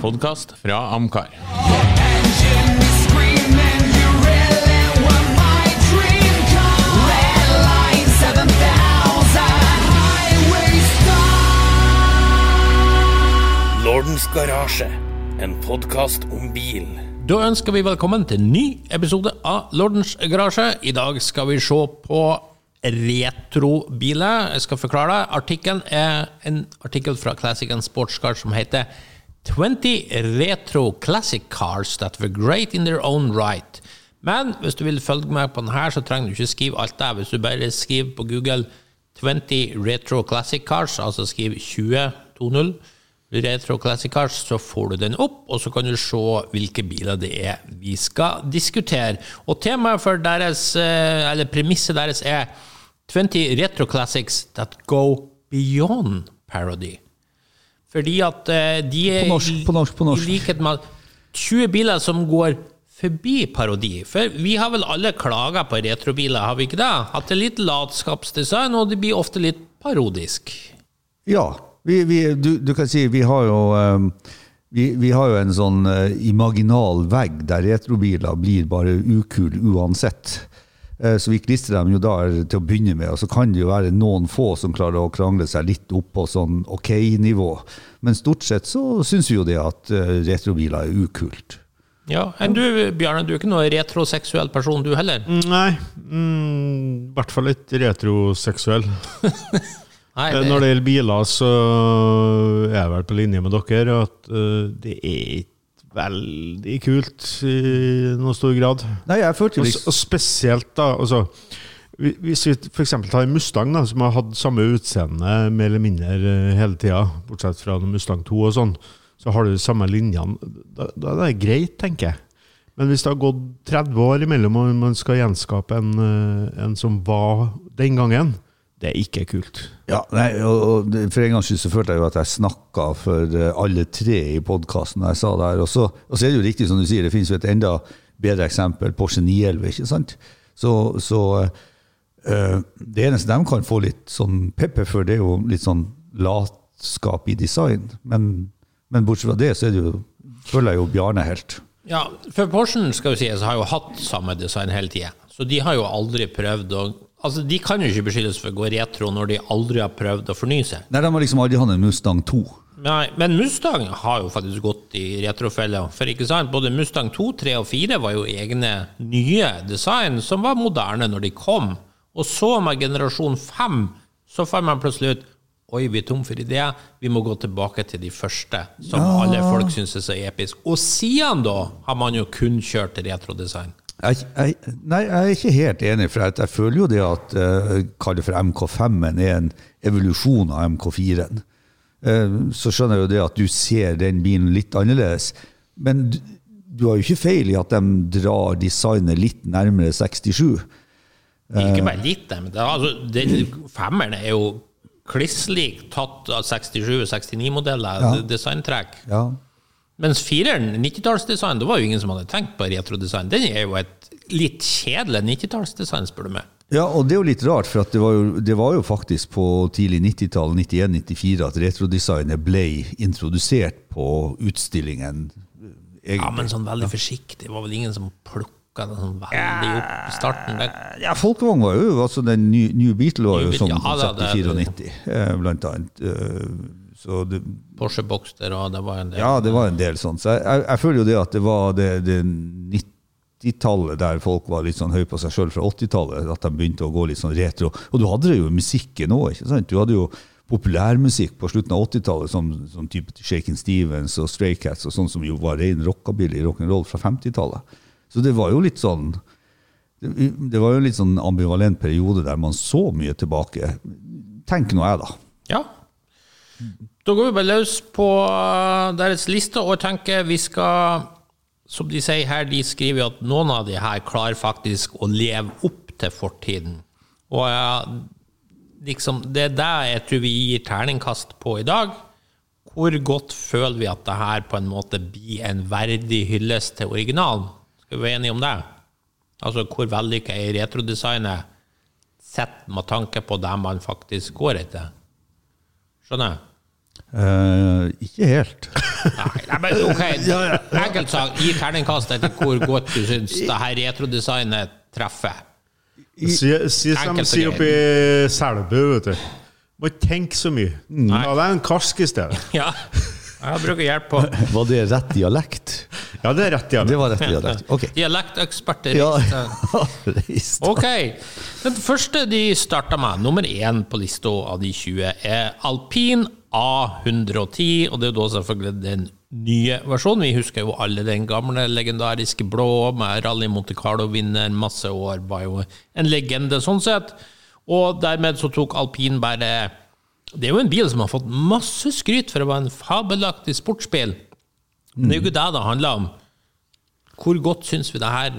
podkast fra Amcar. Engine is screaming, you really were my dream car. Red line 7000, highway star. Lordens garasje, en podkast om bil. Da ønsker vi velkommen til en ny episode av Lordens garasje. I dag skal vi se på retrobiler. Jeg skal forklare deg. Artikkelen er en artikkel fra Classic and Sports Car som heter 20 retro classic cars that were great in their own right. Men hvis du vil følge med på denne, så trenger du ikke skrive alt det. Hvis du bare skriver på Google 20 retro classic cars, altså skriv 2020 Retro Classic Cars, så får du den opp, og så kan du se hvilke biler det er vi skal diskutere. Og temaet for deres, eh, eller premisset deres er 20 retro classics that go beyond parody. Fordi at eh, de er På norsk, på norsk, på norsk. i likhet med 20 biler som går forbi parodi. For vi har vel alle klaga på retrobiler, har vi ikke det? At det er litt latskapsdesign, og det blir ofte litt parodisk. Ja. Vi, vi, du, du kan si vi har jo um, vi, vi har jo en sånn uh, imaginal vegg der retrobiler blir bare ukul uansett. Uh, så vi klistrer dem jo der til å begynne med, og så kan det jo være noen få som klarer å krangle seg litt opp på sånn ok-nivå. Men stort sett så syns vi jo det at uh, retrobiler er ukult. Ja, enn du, Bjarne, du er ikke noe retroseksuell person, du heller? Nei, mm, i hvert fall litt retroseksuell. Nei, det... Når det gjelder biler, så er jeg vel på linje med dere at eh, det er ikke veldig kult i noen stor grad. Nei, jeg følte Og, og spesielt da, altså Hvis vi f.eks. tar en Mustang, da, som har hatt samme utseende mer eller mindre eh, hele tida, bortsett fra en Mustang 2 og sånn, så har du de samme linjene. Da, da er det greit, tenker jeg. Men hvis det har gått 30 år imellom, og man skal gjenskape en, eh, en som var den gangen, det er ikke kult. Ja, nei, og, og For en gangs skyld så følte jeg jo at jeg snakka for eh, alle tre i podkasten. Og så og så er det jo riktig som du sier, det finnes jo et enda bedre eksempel, Porsche 911. ikke sant? Så, så øh, det eneste de kan få litt sånn pepper for, det er jo litt sånn latskap i design. Men, men bortsett fra det, så er det jo, føler jeg jo Bjarne helt. Ja, for Porschen skal vi si, så har jo hatt samme design hele tida. Så de har jo aldri prøvd å Altså, De kan jo ikke beskyldes for å gå retro når de aldri har prøvd å fornye seg. Nei, de har liksom aldri hatt en Mustang 2. Nei, Men Mustang har jo faktisk gått i retrofella. For ikke sant, både Mustang 2, 3 og 4 var jo egne nye design som var moderne når de kom. Og så med generasjon 5 så fant man plutselig ut Oi, vi er tom for ideer. Vi må gå tilbake til de første, som alle folk syns er så episk. Og siden da har man jo kun kjørt retrodesign. Jeg, jeg, nei, jeg er ikke helt enig, for jeg, jeg føler jo det at uh, for MK5-en er en evolusjon av MK4-en. Uh, så skjønner jeg jo det at du ser den bilen litt annerledes. Men du, du har jo ikke feil i at de drar designet litt nærmere 67. Ikke bare litt, men det, altså, den femmeren er jo kliss lik tatt av 67- og 69-modeller, Ja. designtrekk. Ja. Mens fireren, 90-tallsdesign, det var jo ingen som hadde tenkt på retrodesign. Den er jo et litt kjedelig 90-tallsdesign, spør du meg. ja, og det er jo litt rart, for det, var jo, det var jo faktisk på tidlig 90-tall, 91-94, at retrodesignet ble introdusert på utstillingen. Egentlig. Ja, men sånn veldig forsiktig. Det var vel ingen som plukka sånn veldig opp i starten. Ja, Folkevogn var jo altså den New, New Beatle var jo New sånn ja, konsept da, 94, eh, blant annet. Så det, Porsche Boxster og det var en del. ja, det var en del sånt. Så jeg, jeg, jeg føler jo det at det var det, det 90-tallet der folk var litt sånn høy på seg sjøl fra 80-tallet, at de begynte å gå litt sånn retro. Og du hadde det jo i musikken òg, ikke sant? Du hadde jo populærmusikk på slutten av 80-tallet, som, som type Shaken Stevens og Stray Cats, og sånn som jo var ren rockabilly, rock'n'roll fra 50-tallet. Så det var jo litt sånn det, det var jo en litt sånn ambivalent periode der man så mye tilbake. Tenk nå jeg, da. Ja. Da går vi bare løs på uh, deres liste og tenker vi skal Som de sier her, de skriver at noen av de her klarer faktisk å leve opp til fortiden. Og ja, liksom, det er det jeg tror vi gir terningkast på i dag. Hvor godt føler vi at det her på en måte blir en verdig hyllest til originalen? Skal vi være enige om det? Altså hvor vellykka er retrodesignet sett med tanke på det man faktisk går etter? Skjønner jeg? Eh, ikke helt. Nei, men ok, enkelt sagt, gi terningkast etter hvor godt du syns det her retrodesignet treffer. Si, si som de sier oppe i Selbu, vet du. Må ikke tenke så mye. Ta deg en karsk i stedet. Ja, jeg bruker hjelp på Var det rett dialekt? Ja, det er rett, ja. Det var rett dialekt. Ok. dialekteksperter. Ja, reist. Ok. Den første de starta med, nummer én på lista av de 20, er Alpin A110. Og det er jo da selvfølgelig den nye versjonen. Vi husker jo alle den gamle, legendariske blå med Rally Monte Carlo-vinner masse år. Var jo en legende sånn sett. Og dermed så tok alpin bare Det er jo en bil som har fått masse skryt for å være en fabelaktig sportsbil. Men det er jo ikke det det handler om. Hvor godt syns vi det her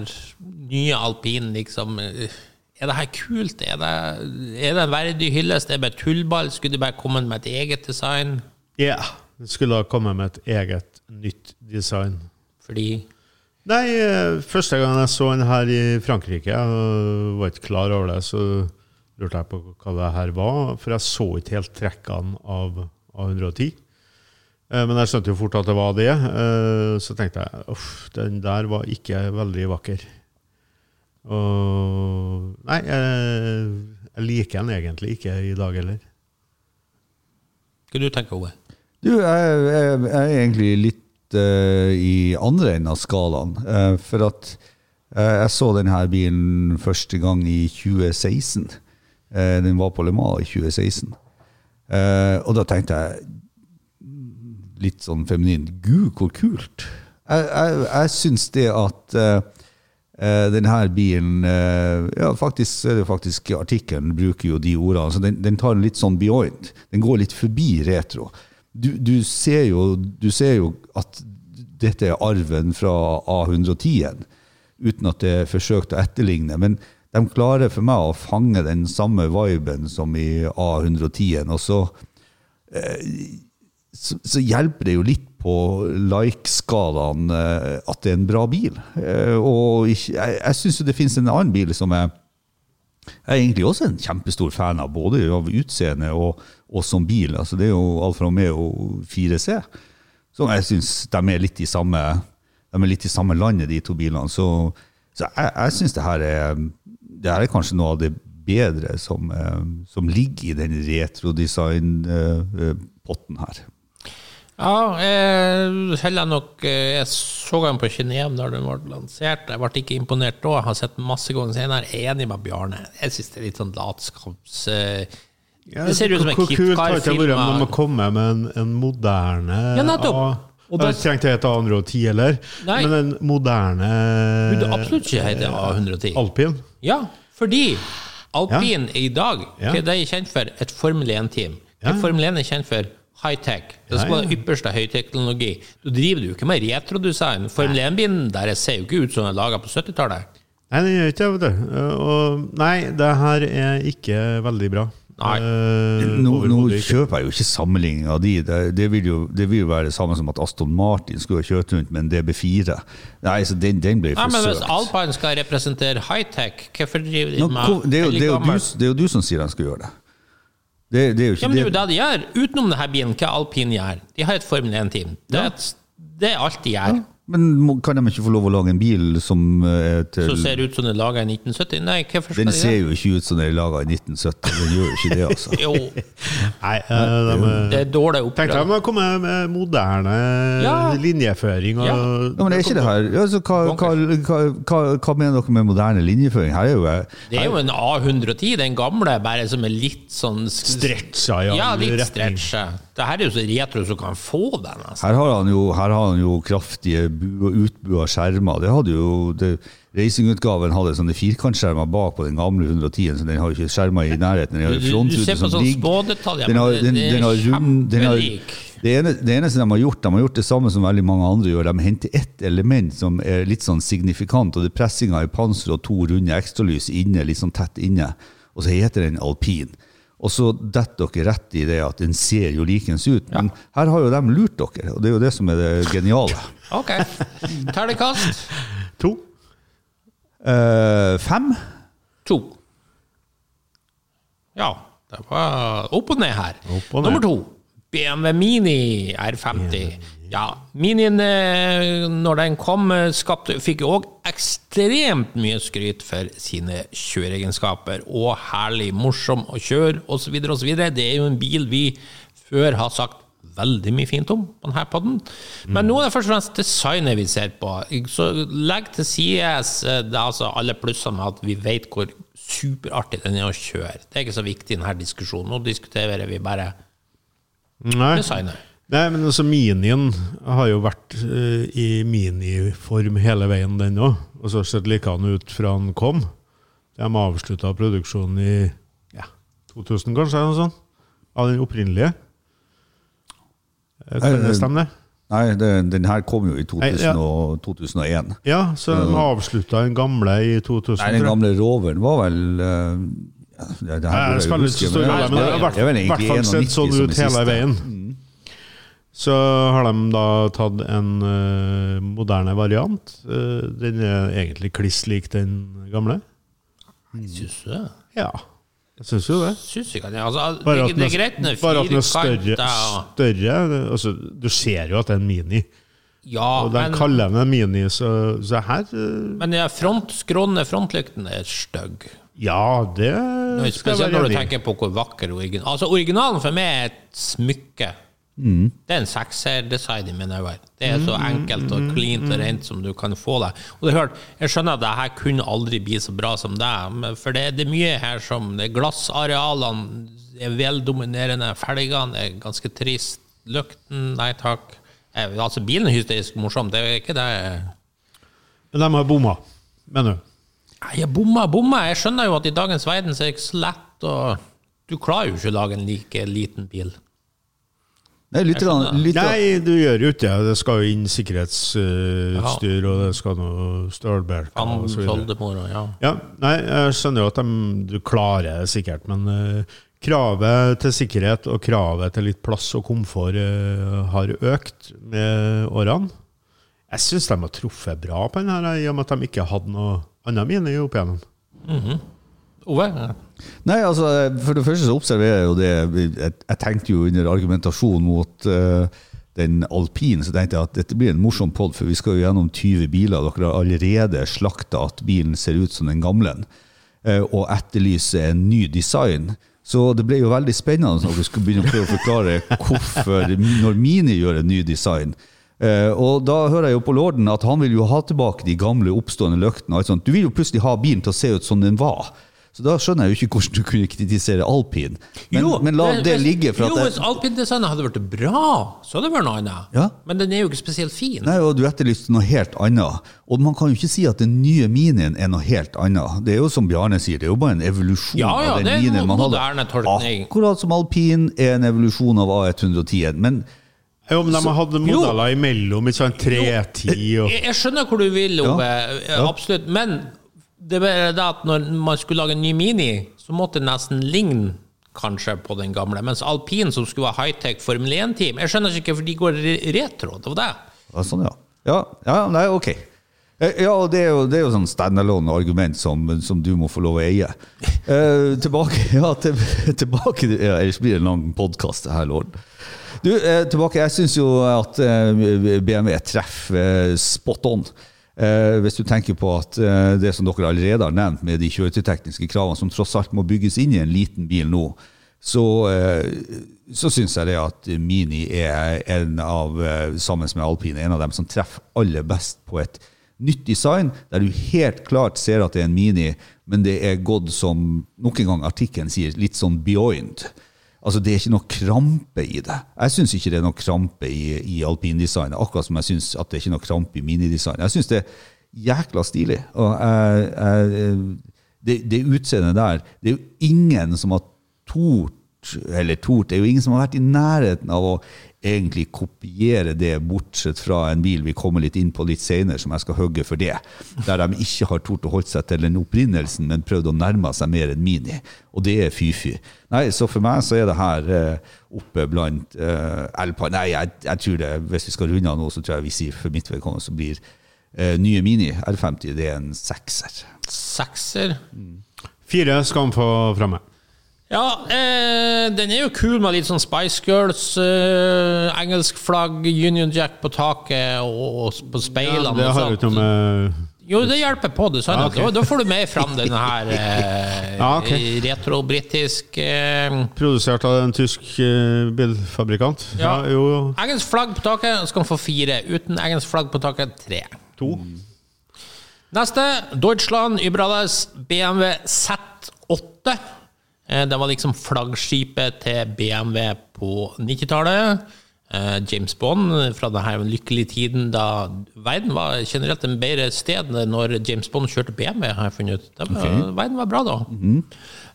nye alpin liksom eh, Er det her kult? Er det, er det en verdig hyllest? Er det bare tullball? Skulle det bare kommet med et eget design? Ja. Det skulle ha kommet med et eget, nytt design. Fordi Nei, eh, første gang jeg så den her i Frankrike, jeg var ikke klar over det, så lurte jeg på hva det her var, for jeg så ikke helt trekkene av A110. Eh, Men jeg skjønte jo fort at det var det. eh, Så tenkte jeg uff, den der var ikke veldig vakker. Og Nei, jeg, jeg liker den egentlig ikke i dag heller. Hva du tenker Ove? Du, jeg, jeg, jeg er egentlig litt uh, i andre enden av skalaen. Uh, for at uh, jeg så denne bilen første gang i 2016. Eh, den var på Le Mans i 2016. Eh, og da tenkte jeg litt sånn feminin Gud, hvor kult! Jeg, jeg, jeg syns det at uh, eh, denne bilen uh, Ja, faktisk faktisk artikkelen bruker jo de ordene. så den, den tar en litt sånn beyond. Den går litt forbi retro. Du, du, ser jo, du ser jo at dette er arven fra A110-en, uten at det er forsøkt å etterligne. Men de klarer for meg å fange den samme viben som i A110-en. Og så så, så hjelper det jo litt på like-skalaen eh, at det er en bra bil. Eh, og jeg, jeg syns det finnes en annen bil som jeg jeg er egentlig også en kjempestor fan av, både av utseende og, og som bil. Altså, det er jo Alfa Romeo 4C, som jeg syns de er litt i samme de er litt i samme landet, de to bilene. Så, så jeg, jeg syns det det her er kanskje noe av det bedre som, eh, som ligger i den retrodesign-potten her. Ja, jeg heller nok eh, Jeg så den på Genéve da den ble lansert. Jeg ble ikke imponert da. Jeg har sett masse ganger senere. Jeg er enig med Bjarne. Jeg syns det er litt sånn latskaps... eh, Det ser ut som en Hvor kult har det vært komme med en, en moderne Ja, nettopp. Og da- Jeg trengte hete A110 heller, Nei. men en moderne Burde absolutt ikke hete A110. alpin. Ja, fordi alpin i dag, Ja. hva er det er kjent for? Et Formel 1-team. Hva Ja. Formel 1 er kjent for? High-tech. Det skal være ypperste høyteknologi. Du driver jo ikke med retrodesign. Formel 1-bilen der ser jo ikke ut som den er laga på 70-tallet. Nei, det gjør ikke det, vet du. Eh, Og nei, det her er ikke veldig bra. Nei. Eh, Nå, nå kjøper jeg jo ikke sammenligninga av de. Det, det, vil jo, det vil jo være det samme som at Aston Martin skulle ha kjørt rundt med en DB4. Nei, så den, den ble Nei, men Hvis. Alpine skal representere high-tech, hvorfor driver de med Det er jo det er jo du, det er jo du som sier de skal gjøre det. Det, det er jo Ja, men det er jo det. de gjør. Utenom denne bilen, hva Alpine gjør. De har et Formel 1-team. Det, ja. det er alt de gjør. Men må, kan de ikke få lov å lage en bil som er til Som ser ut som den er laga i 1970? Nei, hvorfor skal Den ser jo ikke ut som den er laga i 1970. Den gjør jo ikke det, altså. Jo, Nei, eh, de, det er dårlig oppdrag. de å komme med moderne Ja. linjeføring. Og, Ja. Ja, men er ikke det her altså, hva, hva, hva, hva, hva mener dere med moderne linjeføring? Her er jo her. Det er jo en A110, den gamle, bare som er litt sånn Stretcha ja. Ja, litt stretcha. Det her er jo så retro som kan få den. Altså. Her har han jo, her har han jo kraftige bu- og utbua skjermer. Det hadde jo, det, Racingutgaven hadde sånne firkantskjermer bak på den gamle 110-en, så den har jo ikke skjermer i nærheten. Den har frontrute ser på som sånne ligger- Den har, den, den har rund, den har, det, ene, det eneste de har gjort, de har gjort det samme som veldig mange andre gjør. De henter ett element som er litt sånn signifikant, og det er pressinga i panser og to runde ekstralys inne, litt sånn tett inne. Og så heter den alpin. Og så detter dere rett i det at den ser jo likens ut, men her har jo de lurt dere, og det er jo det som er det geniale. Ok. Terningkast To. Eh, fem? to. Ja, det var opp og ned her. Opp og ned. Nummer to. BMW Mini R50. Ja, Minien, eh, når den kom, eh, skapte, fikk jo òg ekstremt mye skryt for sine kjøreegenskaper. Og herlig morsom å kjøre, osv., osv. Det er jo en bil vi før har sagt veldig mye fint om på denne podden. Men nå er det først og fremst designet vi ser på. Så legg til sides eh, altså alle plussene med at vi vet hvor superartig den er å kjøre. Det er ikke så viktig i denne diskusjonen. Nå diskuterer vi bare Nei. designet. Nei, men altså Minien har jo vært uh, i miniform hele veien, den òg. Og så sett likende ut fra den kom. De avslutta produksjonen i ja, 2000, kanskje? Noe sånt, av den opprinnelige. Eh, Kan det stemme, det? Nei, det, den her kom jo i Nei, 2000 ja. og 2001. Ja, så de avslutta den gamle i 2000. Nei, den gamle roveren var vel uh, ja, det, det her Nei, skal jeg jo ikke huske, stor men- det i er vel egentlig fall 91 sånn ut er hele veien. Så har de da tatt en uh, moderne variant. Uh, den er egentlig kliss lik den gamle. Syns du det? Ja, jeg syns jo det. Syns ikke det. Altså, Bare at den er den er, bare at den er større. større altså, du ser jo at det er en mini. Ja, Og de men, kaller den en mini, så, så her uh, men ja, front, skrånende frontlykten er stygg. Ja, det jeg Spesielt når du tenker på hvor vakker originalen Altså, originalen for meg er et smykke. Mm. Det er en sekserdesign i mine øyne. Det er så enkelt og cleant og rent som du kan få det. Og det hørt, Jeg skjønner at det her kunne aldri bli så bra som det, for det, det er mye her som det Glassarealene er veldominerende, felgene er ganske trist, lukten, nei takk. Jeg, Altså, bilen er hysterisk morsom, det er ikke det Men de har bomma, mener du? Nei, Jeg bomma, bomma. Jeg skjønner jo at i dagens verden så er det ikke så lett å Du klarer jo ikke å lage en like liten bil. Nei, litt, litt, Nei, du gjør jo ikke det. Det skal jo inn sikkerhetsutstyr, og det skal noe stølbelter Han og så videre. ja. Ja, nei, jeg skjønner jo at de, du klarer det sikkert, men uh, kravet til sikkerhet og kravet til litt plass og komfort uh, har økt med årene. Jeg syns de har truffet bra på den her, i og med at de ikke hadde noe annet mine opp igjennom. Ove? Nei, altså, For det første så observerer jeg jo det Jeg, jeg tenkte jo under argumentasjon mot uh, den alpine, så tenkte jeg at dette blir en morsom pod, for vi skal jo gjennom 20 biler. Dere har allerede slakta at bilen ser ut som den gamle, uh, og etterlyser en ny design. Så det ble jo veldig spennende når dere skulle begynne å prøve å forklare hvorfor når Mini gjør en ny design. Uh, og da hører jeg jo på lorden at han vil jo ha tilbake de gamle oppstående løktene. Du vil jo plutselig ha bilen til å se ut som den var. Så da skjønner jeg jo ikke hvordan du kunne kritisere alpin. Men, Jo, men la det ligge. for Jo, at hvis jeg, alpindesignet hadde vært bra, så hadde det vært noe annet. Ja. Men den er jo ikke spesielt fin. Nei, og Du etterlyste noe helt annet. Og man kan jo ikke si at den nye Minien er noe helt annet. Det er jo som Bjarne sier, det er jo bare en evolusjon Ja, ja, av den Minien man hadde. Akkurat som alpin er en evolusjon av A110. Men Jo, men de har hadde modeller imellom, ikke sant? 310 og Jeg, jeg skjønner hvor du vil, Ja. Ove. Absolutt. Men det bare det at når man skulle lage en ny Mini, så måtte det nesten ligne kanskje på den gamle. Mens alpin, som skulle være high-tech Formel 1-team Jeg skjønner ikke hvorfor de går re- retro. Det var det. Ja, sånn, ja. Ja, ja nei, ok. Eh, Ja, det er jo, det er jo sånn standalone-argument som, som du må få lov å eie. Eh, tilbake ja, til, tilbake ja, Ellers blir det en lang podkast, her, lord. Du, eh, tilbake. Jeg syns jo at eh, BMW treffer eh, spot on. Eh, hvis du tenker på at eh, det som dere allerede har nevnt med de kjøretøytekniske kravene, som tross alt må bygges inn i en liten bil nå, så, eh, så syns jeg det at Mini er en av, eh, sammen med Alpine, en av dem som treffer aller best på et nytt design, der du helt klart ser at det er en Mini, men det er gått som nok en gang artikkelen sier, litt sånn beyond. Altså, Det er ikke noe krampe i det. Jeg syns ikke det er noe krampe i, i alpindesignet, akkurat som jeg syns at det er ikke noe krampe i minidesignet. Jeg syns det er jækla stilig. Og jeg, jeg, det, det utseendet der Det er jo ingen som har tort eller tort, det er jo ingen som har vært i nærheten av å egentlig kopiere det, bortsett fra en bil vi kommer litt inn på litt senere, som jeg skal hogge for det. Der de ikke har tort å holde seg til den opprinnelsen, men prøvd å nærme seg mer enn Mini. Og det er fy-fy. Nei, så for meg så er det her eh, oppe blant eh, Alpine Nei, jeg, jeg tror det, hvis vi skal runde av nå, så tror jeg vi sier for mitt vedkommende så blir eh, nye Mini R50 det er en sekser. Sekser. Fire skal han få fra meg. Ja, eh, den er jo kul med litt sånn Spice Girls, eh, engelsk flagg, Union Jack på taket og, og på speilene. det har jo ikke noe med Jo, det hjelper på designet. Ja, okay. da, da får du mer fram den her eh, Ja, okay. retro-britisk eh, Produsert av en tysk eh, bilfabrikant. Ja, Ja. jo, jo. Engelsk flagg på taket skal få fire. Uten engelsk flagg på taket tre. To. Neste, Deutschland Ybrales BMW Z8. Eh, Det var liksom flaggskipet til BMW på 90-tallet. Eh, James Bond fra denne lykkelige tiden da verden var generelt en bedre sted når James Bond kjørte BMW, har jeg funnet ut. Var, var, Verden var bra da.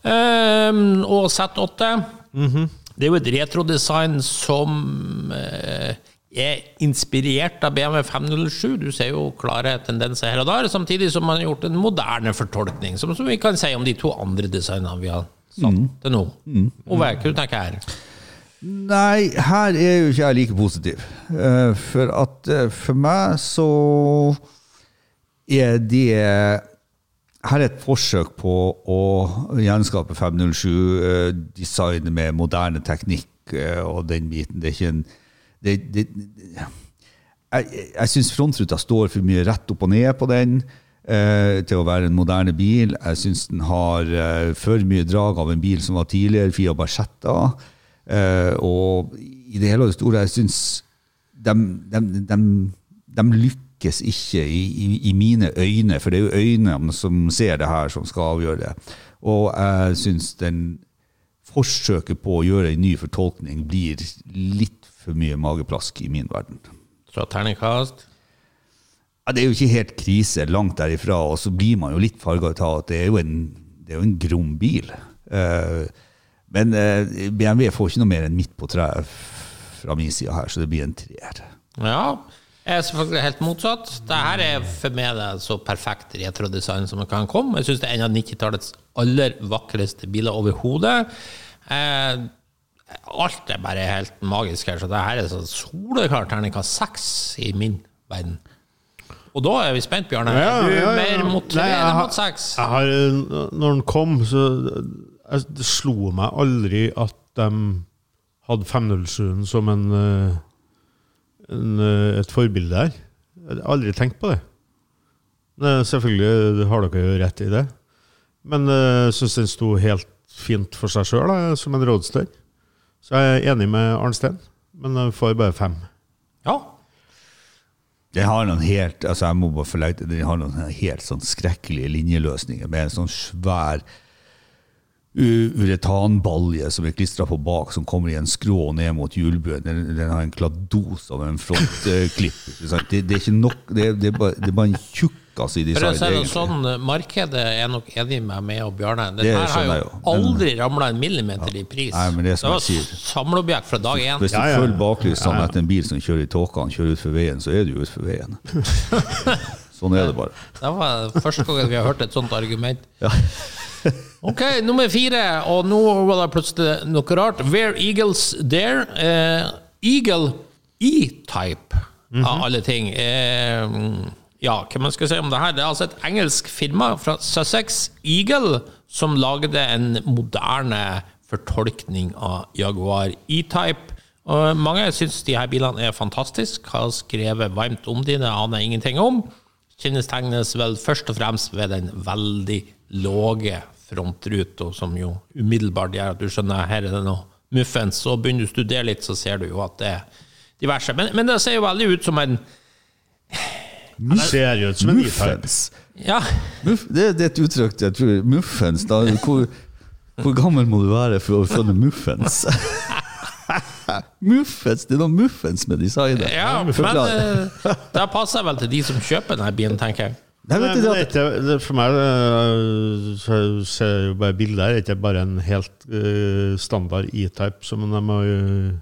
Eh, og Z8 Det er jo et retrodesign som eh, er inspirert av BMW 507. Du ser jo klare tendenser her og der, samtidig som man har gjort en moderne fortolkning, som, som vi kan si om de to andre designene vi har satt til nå. Ove, hva du tenker her? Nei, her er jo ikke jeg like positiv. Eh, For at eh, for meg så er det her er et forsøk på å gjenskape 507-design med moderne teknikk eh, og den biten. Det er ikke en det, det, Jeg, jeg syns frontruta står for mye rett opp og ned på den eh, til å være en moderne bil. Jeg syns den har eh, for mye drag av en bil som var tidligere, Fia Barchetta. Eh, og i det hele og det store, jeg syns de, de, de, de lykkes ikke i, i, i mine øyne, for det er jo øynene som ser det her, som skal avgjøre det. Og jeg syns den forsøket på å gjøre en ny fortolkning blir litt for mye mageplask i min verden. Fra terningkast? Ja, det er jo ikke helt krise langt derifra, og så blir man jo litt farga av at det er jo en, det er jo en grom bil. Uh, men uh, BMW får ikke noe mer enn midt på treet fra min side her, så det blir en treer. Ja. Jeg er selvfølgelig helt motsatt. Dette er for meg det så perfekt retrodesign som det kan komme. Jeg syns det er en av 90-tallets aller vakreste biler overhodet. Eh, alt er bare helt magisk her, så det her er så soleklart terningkast seks i min verden. Og da er vi spent, Bjarne. Ja, ja, ja, ja. mer mot tre har- mot seks? Når den kom, så jeg, det slo meg aldri at de hadde 507-en som en, eh, en, eh, et forbilde her. Jeg har aldri tenkt på det. Men selvfølgelig har dere jo rett i det. Men eh, jeg syns den sto helt fint for seg sjøl, som en roadster. Så jeg er enig med Arnstein, men jeg får bare fem. Ja. Det har noen helt altså jeg må bare forlegge legge til, har noen helt sånn skrekkelige linjeløsninger med en sånn svær uretanbalje som er klistra på bak, som kommer i en skrå ned mot hjulbuen. Den, den har en kladdos av en frontklipp. det, det er ikke nok, det, det, er bare, det er bare en tjukkas i For å design. si det sånn, Markedet er nok enig med meg og Bjarne. Den Det her har jo jo, aldri ramla en millimeter i pris. Nei, men det som var samleobjekt fra dag én. Hvis du Ja, ja, ja. følger baklysene sammen ja. etter en bil som kjører i tåka, kjører utfor veien, så er du utfor veien. sånn er det bare. Det var første gangen vi har hørt et sånt argument. Ok, nummer fire, og nå var det plutselig noe rart. Where Eagles Dare. Eh, Eagle E-Type, av alle ting. Eh, ja, hva man skal si om det her? Det er altså et engelsk firma fra Sussex, Eagle, som lagde en moderne fortolkning av Jaguar E-Type. Og mange syns de her bilene er fantastiske, har skrevet varmt om de, det aner jeg ingenting om. Kjennetegnes vel først og fremst ved den veldig låge frontruta, som jo umiddelbart gjør at du skjønner her er det noe muffens. Så begynner du å studere litt, så ser du jo at det er diverse. Men, men det ser jo veldig ut som en Ser jo ut som en. Muffens. Ja, Muff, det, det er et uttrykk jeg tror Muffens, da. Hvor, hvor gammel må du være for å skjønne muffens? muffens! Det er noe muffens med designet. ja men eh, det passer vel til de som kjøper denne bilen, tenker jeg. Nei, Nei, men det det det, for meg øh, så ser jeg jo bare bildet her, det er ikke bare en helt uh, standard E-type som de har gitt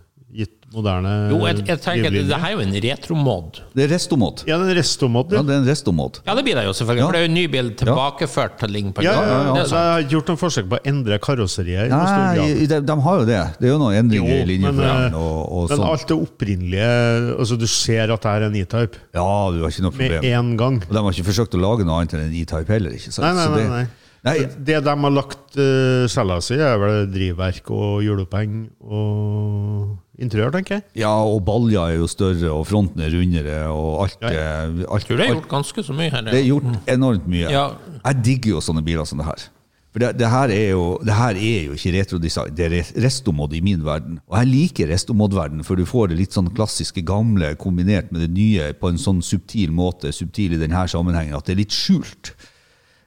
moderne Jo, jeg, jeg tenker at det her er jo en retromod. det er restomod. Ja, det er en restomod, Ja, det er en restomod. Ja, det blir det jo selvfølgelig, Ja. for det er jo en ny bil tilbakeført til ligne Ja, ja, ja, Det er Så sant. jeg har gjort noen forsøk på å endre karosseriet. i Nei, de, de har jo det. Det er jo noen endringer i Jo, men, linjeforeningen og, og, sånn. Men alt det opprinnelige altså Du ser at det er en E-type Ja, du har ikke noe problem. med en gang. Og de har ikke forsøkt å lage noe annet enn en E-type heller. ikke sant? Nei, nei, nei, nei. Nei, Det de har lagt uh, si, er vel drivverk og hjuloppheng og interiør, tenker jeg. ja, og balja er jo større, og fronten er rundere, og alt, er- alt, Jeg tror det er gjort ganske så mye her. Det er gjort enormt mye. Ja. Jeg digger jo sånne biler som det her. For det, det, her er jo, det her er jo ikke retrodesign, det er res- restomod i min verden. Og jeg liker restomod-verden, for du får det litt sånn klassiske gamle kombinert med det nye på en sånn subtil måte, subtil i denne sammenhengen, at det er litt skjult.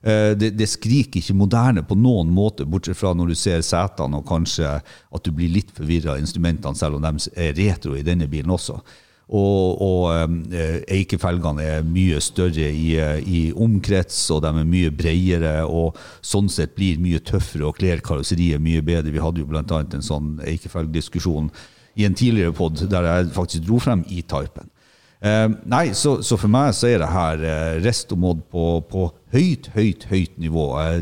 Eh, Det, det skriker ikke moderne på noen måte, bortsett fra når du ser setene og kanskje at du blir litt forvirra av instrumentene, selv om de er retro i denne bilen også. Og, og eh, eikefelgene er mye større i, eh, i omkrets, og de er mye bredere, og sånn sett blir mye tøffere og kler karosseriet mye bedre. Vi hadde jo bl.a. en sånn eikefelgdiskusjon i en tidligere pod der jeg faktisk dro frem E-typen. Eh, nei, så, så for meg så er det her eh, restomod på, på høyt, høyt, høyt nivå. Eh,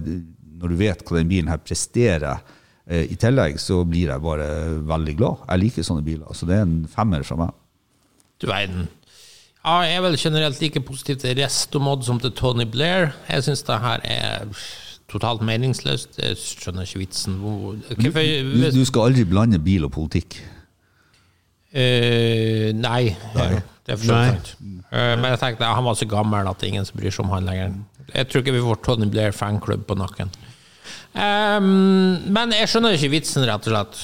når du vet hva den bilen her presterer i tillegg, så blir jeg bare veldig glad. Jeg liker sånne biler. Så det er en femmer fra meg. Du verden. Ja, jeg er vel generelt like positiv til Restomod som til Tony Blair. Jeg syns det her er totalt meningsløst. Jeg skjønner ikke vitsen. Du, du skal aldri blande bil og politikk. Eh, nei, det er for Nei. Eh, men jeg tenkte han var så gammel at det er ingen som bryr seg om han lenger. Jeg tror ikke vi får Tony Blair fanklubb på nakken. Um, men jeg skjønner ikke vitsen, rett og slett.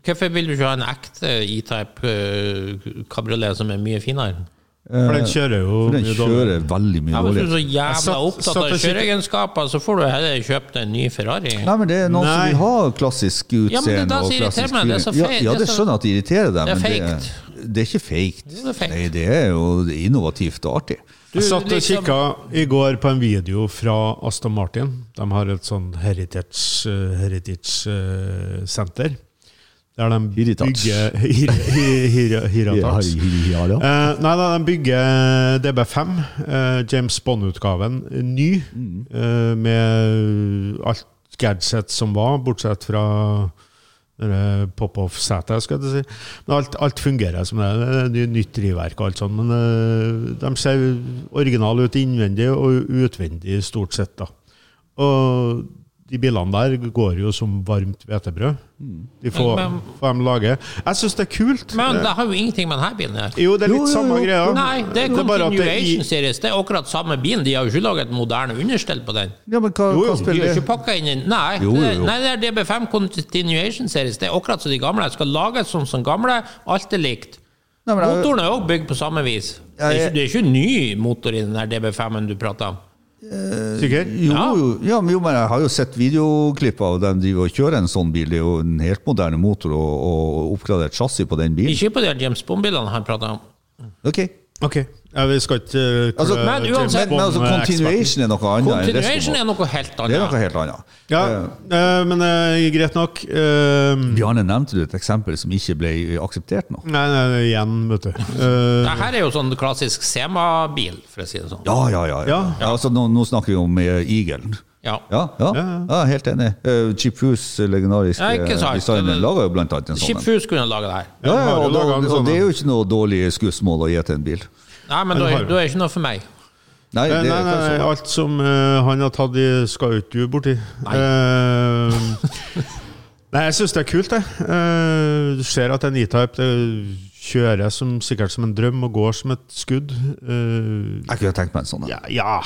Hvorfor vil du ikke ha en ekte E-type eh, kabriolet som er mye finere? For den kjører jo For den mye dårlig. kjører veldig mye Ja, Hvis du er så jævla satt- opptatt satt av og kjøreegenskaper, så får du heller kjøpt en ny Ferrari. Nei, men det er noen som Nei. vil ha klassisk Ja, men det er utseende det og irriterer klassisk meg, det er så fyring. fake, Ja, ja, det er så- skjønner jeg at det irriterer deg, Det er men det, det er ikke fake. Det er fake. Nei, det er jo innovativt og artig. Jeg satt og liksom- kikka i går på en video fra Aston Martin. De har et sånn heritage, eh, heritage eh, center. Der de bygger Hir- Hir- Hir- Heritage. Ja, ja. Eh, nei da, de bygger DB5, eh, James Bond-utgaven, ny. eh, med alt gadget som var, bortsett fra pop-off-setet, skal jeg si. Men alt, alt fungerer som det. er ny- nytt drivverk og alt sånt. Men eh, de ser originale ut innvendig og utvendig, stort sett. da. Og de bilene der går jo som varmt hvetebrød. De får, Men- får de lage. Jeg syns det er kult. Men det har jo ingenting med denne bilen her. Jo, det er litt jo, samme greia. Nei, det er det Continuation Series. Det er akkurat samme bilen. De har jo ikke laget et moderne understell på den. Ja, men hva, Jo, jo, hva De har ikke pakka inn en Nei, det- nei, det er DB5 Continuation Series. Det er akkurat som de gamle. Jeg skal lages som som gamle. Alt er likt. Motoren er òg bygd på samme vis. Det er, ikke, det er ikke en ny motor i den der DB5-en du prater om. Sikker? Jo, Ja. jo, ja, men jo, men jeg har jo sett videoklipp av dem driver og kjører en sånn bil. Det er jo en helt moderne motor og, og oppgradert chassis på den bilen. Ikke på de James Bond-bilene han prater om. Ok. Ok. Ja, vi skal ikke uh, Altså, men uansett- Men, men altså, continuation er noe annet Continuation er noe helt Det er noe annet. helt annet. Ja, uh, men uh, greit nok. Bjarne, nevnte du et eksempel som ikke ble akseptert nå? nei, nei, igjen, vet du. Eh, Det er jo sånn klassisk Sema-bil, for å si det sånn. Ja, ja, ja. ja. Ja. altså, nå, nå snakker vi om Eaglen. Ja. Ja, ja, Ja, ja, helt enig. Uh, Chip Fuse legendariske Ja, ikke sant. designer, laga jo blant annet en sånn. Chip Chipfus kunne lage det her. Ja, og, da, og sånn det er jo ikke noe dårlig skussmål å gi til en bil. Nei, men da er det ikke noe for meg. Nei, Nei, det nei, nei, alt som uh, han har tatt i, skal ikke du borti. Eh, nei, jeg syns det er kult, det. Eh, du ser at en E-Type det kjører som, sikkert som en drøm og går som et skudd. Eh, Jeg kunne tenkt meg en sånn. en. ja, ja.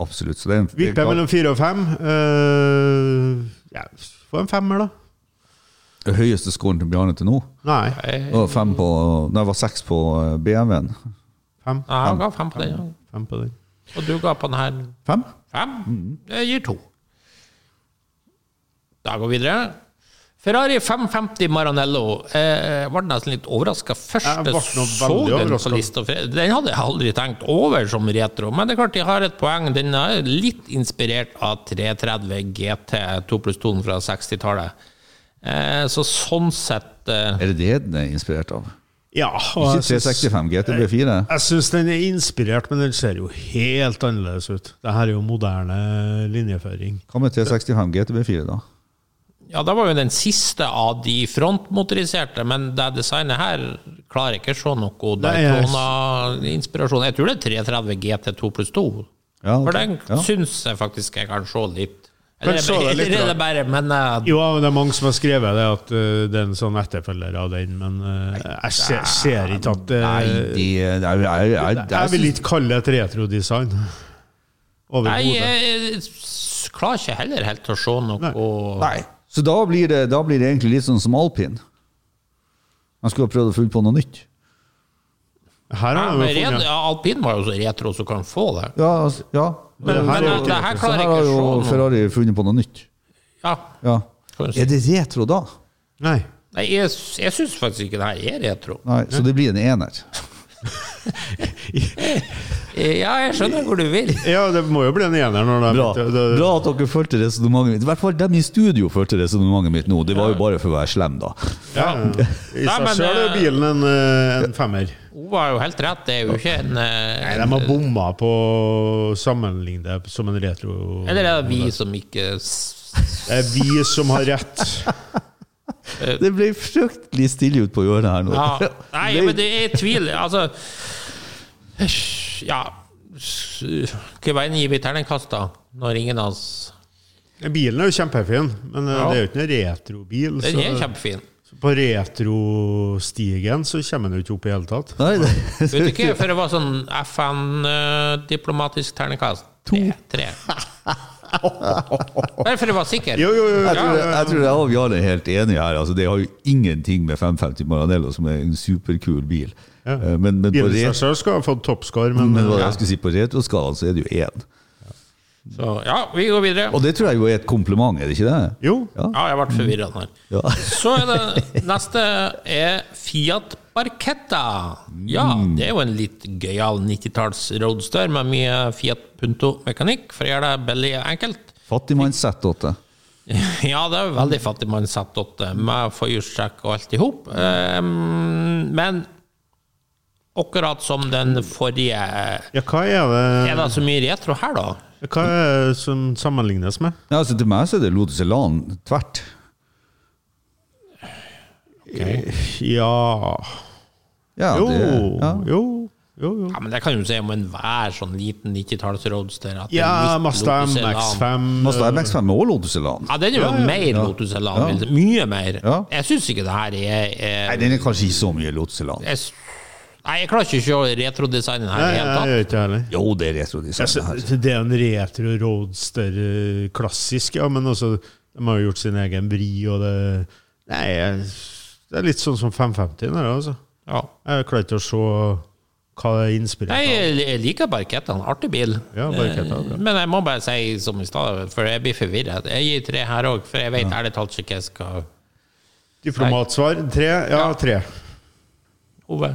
Absolutt. Så det er en, Vipper mellom fire og fem. Uh, ja, få en femmer, da. Den høyeste scoren til Bjarne til nå. Nei, Det Og fem på, nei, det var seks på eh, BMW-en. fem. Ja, han ga fem på den. ja. Fem på den. Og du ga på den her Fem? fem. Det gir to. Da går vi videre. Ferrari 550 Maranello. Eh, ble nesten litt overraska først Jeg så den på lista. Den hadde jeg aldri tenkt over som retro, men det er klart de har et poeng. Den er litt inspirert av 330 GT 2 pluss 2 fra 60-tallet. Eh, så sånn sett eh, Er det det den er inspirert av? Ja, og Ikke jeg syns- 365 GTB4? Jeg syns den er inspirert, men den ser jo helt annerledes ut. Det her er jo moderne linjeføring. Hva med 365 GTB4, da? Ja, det var jo den siste av de frontmotoriserte, men det designet her klarer jeg ikke å se noe Daytona-inspirasjon. Jeg tror det er 330 GT2 pluss 2. Ja, okay. For den Ja. syns jeg faktisk jeg kan se litt. Eller, se det litt, eller er det bare Men uh, Jo, det er mange som har skrevet det, at uh, det er en sånn etterfølger av den, men uh, jeg ser, ser ikke at Nei, de, er, Det er, Jeg vil ikke kalle det et retrodesign. Nei, jeg klarer ikke heller helt å se noe Nei. Så da blir, det, da blir det egentlig litt sånn som alpin. Man skulle ha prøvd å funne på noe nytt. Her Ja, men red, funnet ja, Alpin var jo så retro som kan få det. Ja, altså, ja. Men, men, her men det her Så klarer her jeg har ikke jo å se noe. Ferrari funnet på noe nytt. Ja. Ja. Er det retro da? Nei. Nei, jeg, jeg syns faktisk ikke det her er retro. Nei, så det blir en ener. Ja, jeg skjønner hvor du vil. Ja, det må jo bli en ener når Bra, det- det- Bra at dere fulgte resonnementet mitt. I hvert fall dem i studio fulgte resonnementet mitt nå. Det var jo bare for å være slem, da. Ja. I Nei, seg sjøl er eh, bilen en, eh, en femmer. Hun har jo helt rett. Det er jo ikke en, eh, Nei, de har bomma på å sammenligne det som en retro. Eller er det vi som ikke Det er vi som har rett. Det ble fryktelig stille ut på hjørnet her nå. ja. Nei, men det er tvil. Altså Ja Hvilken veien gir vi terningkast, da? Når ingen av oss Bilen er jo kjempefin, men eh, Ja. det er jo ikke en retrobil. Den er Så kjempefin. på retrostigen så kommer den jo ikke opp i hele tatt. Nei, det, Vet du ikke, for det var sånn FN-diplomatisk ternekast. To. Tre. Bare for å være sikker. Jo, jo, jo. Jeg tror, jeg tror jeg og Jarle er helt enige her. Altså, det har jo ingenting med 550 Maranello, som er en superkul bil. Ja. Eh, Men, men, Bilen i seg sjøl skal ha fått toppscore, men, men hva jeg skulle si, på retroskalaen så er det jo én. Så ja, vi går videre. Og det tror jeg jo er et kompliment, er det ikke det? jo. Ja, jeg ble forvirra her. Ja. Så er det neste er Fiat Barchetta. Ja, det er jo en litt gøyal 90-talls roadster med mye Fiat Punto-mekanikk, for å gjøre det billig og enkelt. Fattigmanns Z8. Ja, det er jo veldig fattigmann Z8 med forhjulstrekk og alt i hop. Ehm, Men akkurat som den forrige Ja, hva er Er det, det så mye retro her, da? hva er det som sammenlignes med? Ja, altså, til meg så er det Lotus Elan tvert. Ja Ja, Jo, det, ja. jo, jo, jo. Ja, men Det kan jo si om enhver sånn liten 90-talls roadster. at det er Ja, litt Mazda Lotus Elan. MX5 Mazda MX5 og Lotus Elan. Ja, den er jo Ja, ja. mer Ja. Lotus Elan. Mye mer. Ja. Jeg syns ikke det her er, er Nei, den er kanskje ikke så mye Lotus Elan. jeg, Nei, jeg klarer ikke å se retrodesignen her Nei, i jeg gjør ikke heller. Jo, det er retrodesign Altså, det er en retro roadster eh, klassisk, ja, men også de har jo gjort sin egen vri, og det Nei, det er litt sånn som 550 her, altså. Ja. Jeg klarer ikke å se hva det er inspirert av. jeg jeg liker Barketta. Artig bil. Ja, barketta, ja. Men jeg må bare si som i stad, for jeg blir forvirret. Jeg gir tre her òg, for jeg vet ærlig talt ikke hva jeg skal Diplomatsvar tre? Ja, tre. Ove?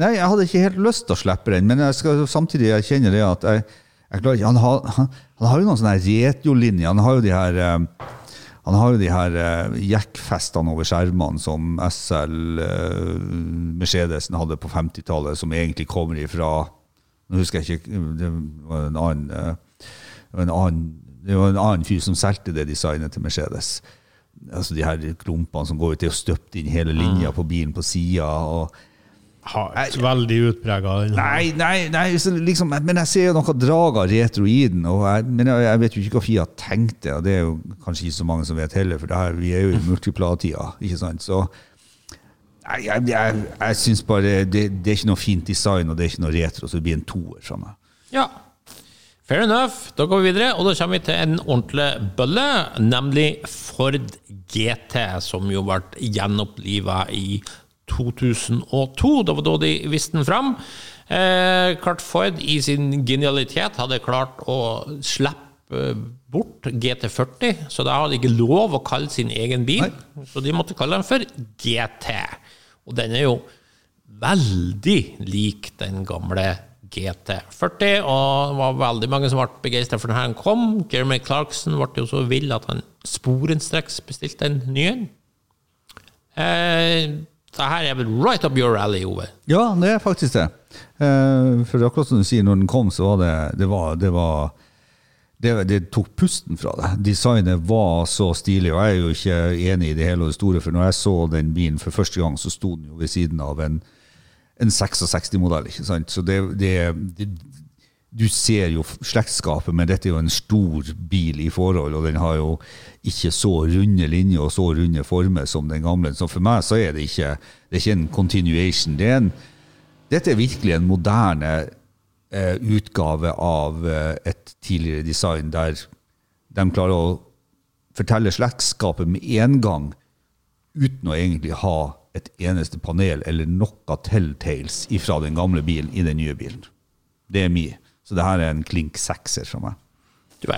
Nei, jeg hadde ikke helt lyst til å slippe den, men jeg skal samtidig erkjenne det at jeg, jeg klarer ikke Han har, han, han har jo noen sånne retiolinjer. Han har jo de her eh, han har jo de her uh, jekkfestene over skjermene som SL uh, Mercedesen hadde på 50-tallet, som egentlig kommer ifra Nå husker jeg ikke Det var en annen, uh, det en annen, det var en annen fyr som solgte det designet til Mercedes. Altså De her klumpene som går ut til å støpt inn hele linja på bilen på sida. Har ikke veldig utprega. Nei, nei, nei liksom, men jeg ser jo noe drag av retro i den. Og jeg, men jeg, jeg vet jo ikke hva Fia tenkte, og det er jo kanskje ikke så mange som vet heller, for det her, vi er jo i multiplatida, ikke sant? Så jeg, jeg, jeg, jeg syns bare det, det er ikke noe fint design, og det er ikke noe retro, så det blir en toer fra meg. Ja. Fair enough. Da går vi videre, og da kommer vi til en ordentlig bølle, nemlig Ford GT, som jo ble gjenoppliva i 2002. Det var da de viste den fram. Eh, Cart Ford i sin genialitet hadde klart å slippe eh, bort GT40, så da hadde de ikke lov å kalle sin egen bil. Så de måtte kalle den for GT. Og den er jo veldig lik den gamle GT40, og det var veldig mange som ble begeistra for den her den kom. Jeremy Clarkson ble jo så vill at han sporenstreks bestilte en ny en. Eh, det her er vel right up your alley, Ove. Ja, det er faktisk det. Eh, For akkurat som du sier, når den kom, så var det Det var, det var det, det tok pusten fra det. Designet var så stilig, og jeg er jo ikke enig i det hele og det store, for når jeg så den bilen for første gang, så sto den jo ved siden av en, en 66-modell. ikke sant? Så det, det, det du ser jo slektskapet, men dette er jo en stor bil i forhold, og den har jo ikke så runde linjer og så runde former som den gamle. Så for meg så er det ikke, det er ikke en continuation. Det er en, dette er virkelig en moderne eh, utgave av eh, et tidligere design, der de klarer å fortelle slektskapet med en gang, uten å egentlig ha et eneste panel eller noe telltales fra den gamle bilen i den nye bilen. Det er mye. Så det her er en klink sekser for meg. Ja,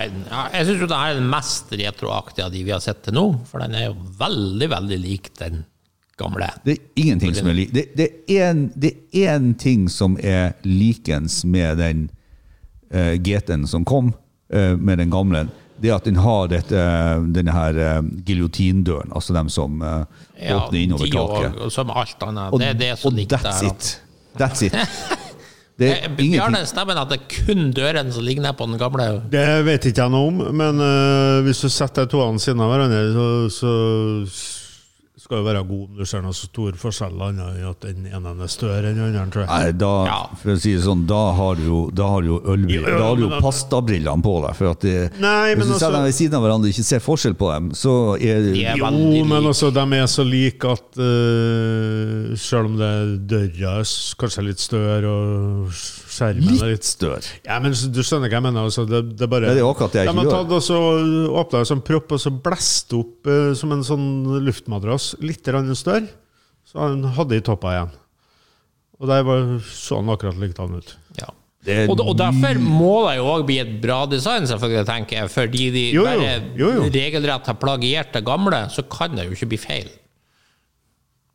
jeg syns det her er den mest retroaktige av de vi har sett til nå, for den er jo veldig, veldig lik den gamle. Det er ingenting som er lik. Det, det, er en- det er én ting som er likens med den uh, GT-en som kom, uh, med den gamle. Det er at den har dette, denne her uh, giljotindøren, altså dem som eh, Ja, åpner innover taket. og som alt annet. Og, det er det som ligger that's der. it. That's it. Det er er Bjarne, stemmer det at det er kun døren som ligger nede på den gamle? Det vet ikke jeg noe om, men uh, hvis du setter de to siden av hverandre, så, så skal jo være god om du ser noe stor forskjell annet enn at den ene er større enn den andre. Nei, da, Ja. for å si det sånn, da har du jo, da har du jo ølbriller. Ja, Da har du jo pastabrillene på deg. For at det, Nei, men hvis du setter altså- dem ved siden av hverandre og ikke ser forskjell på dem, så er det De er Jo, men altså, de er så like at uh, selv om det døra er kanskje er litt større og skjermen er litt litt større. Ja, men du skjønner hva jeg mener? Altså, det, det er bare Det er jo akkurat det jeg De ikke gjør. De har så åpna en sånn propp og så blåst opp eh, som en sånn luftmadrass, litt større, så han hadde i toppa igjen. Og der var, så han akkurat likedan ut. Ja. Det er Og, og derfor må det jo òg bli et bra design, selvfølgelig, tenker jeg. Fordi de Jo, jo. bare Jo, jo. regelrett har plagiert det gamle, så kan det jo ikke bli feil.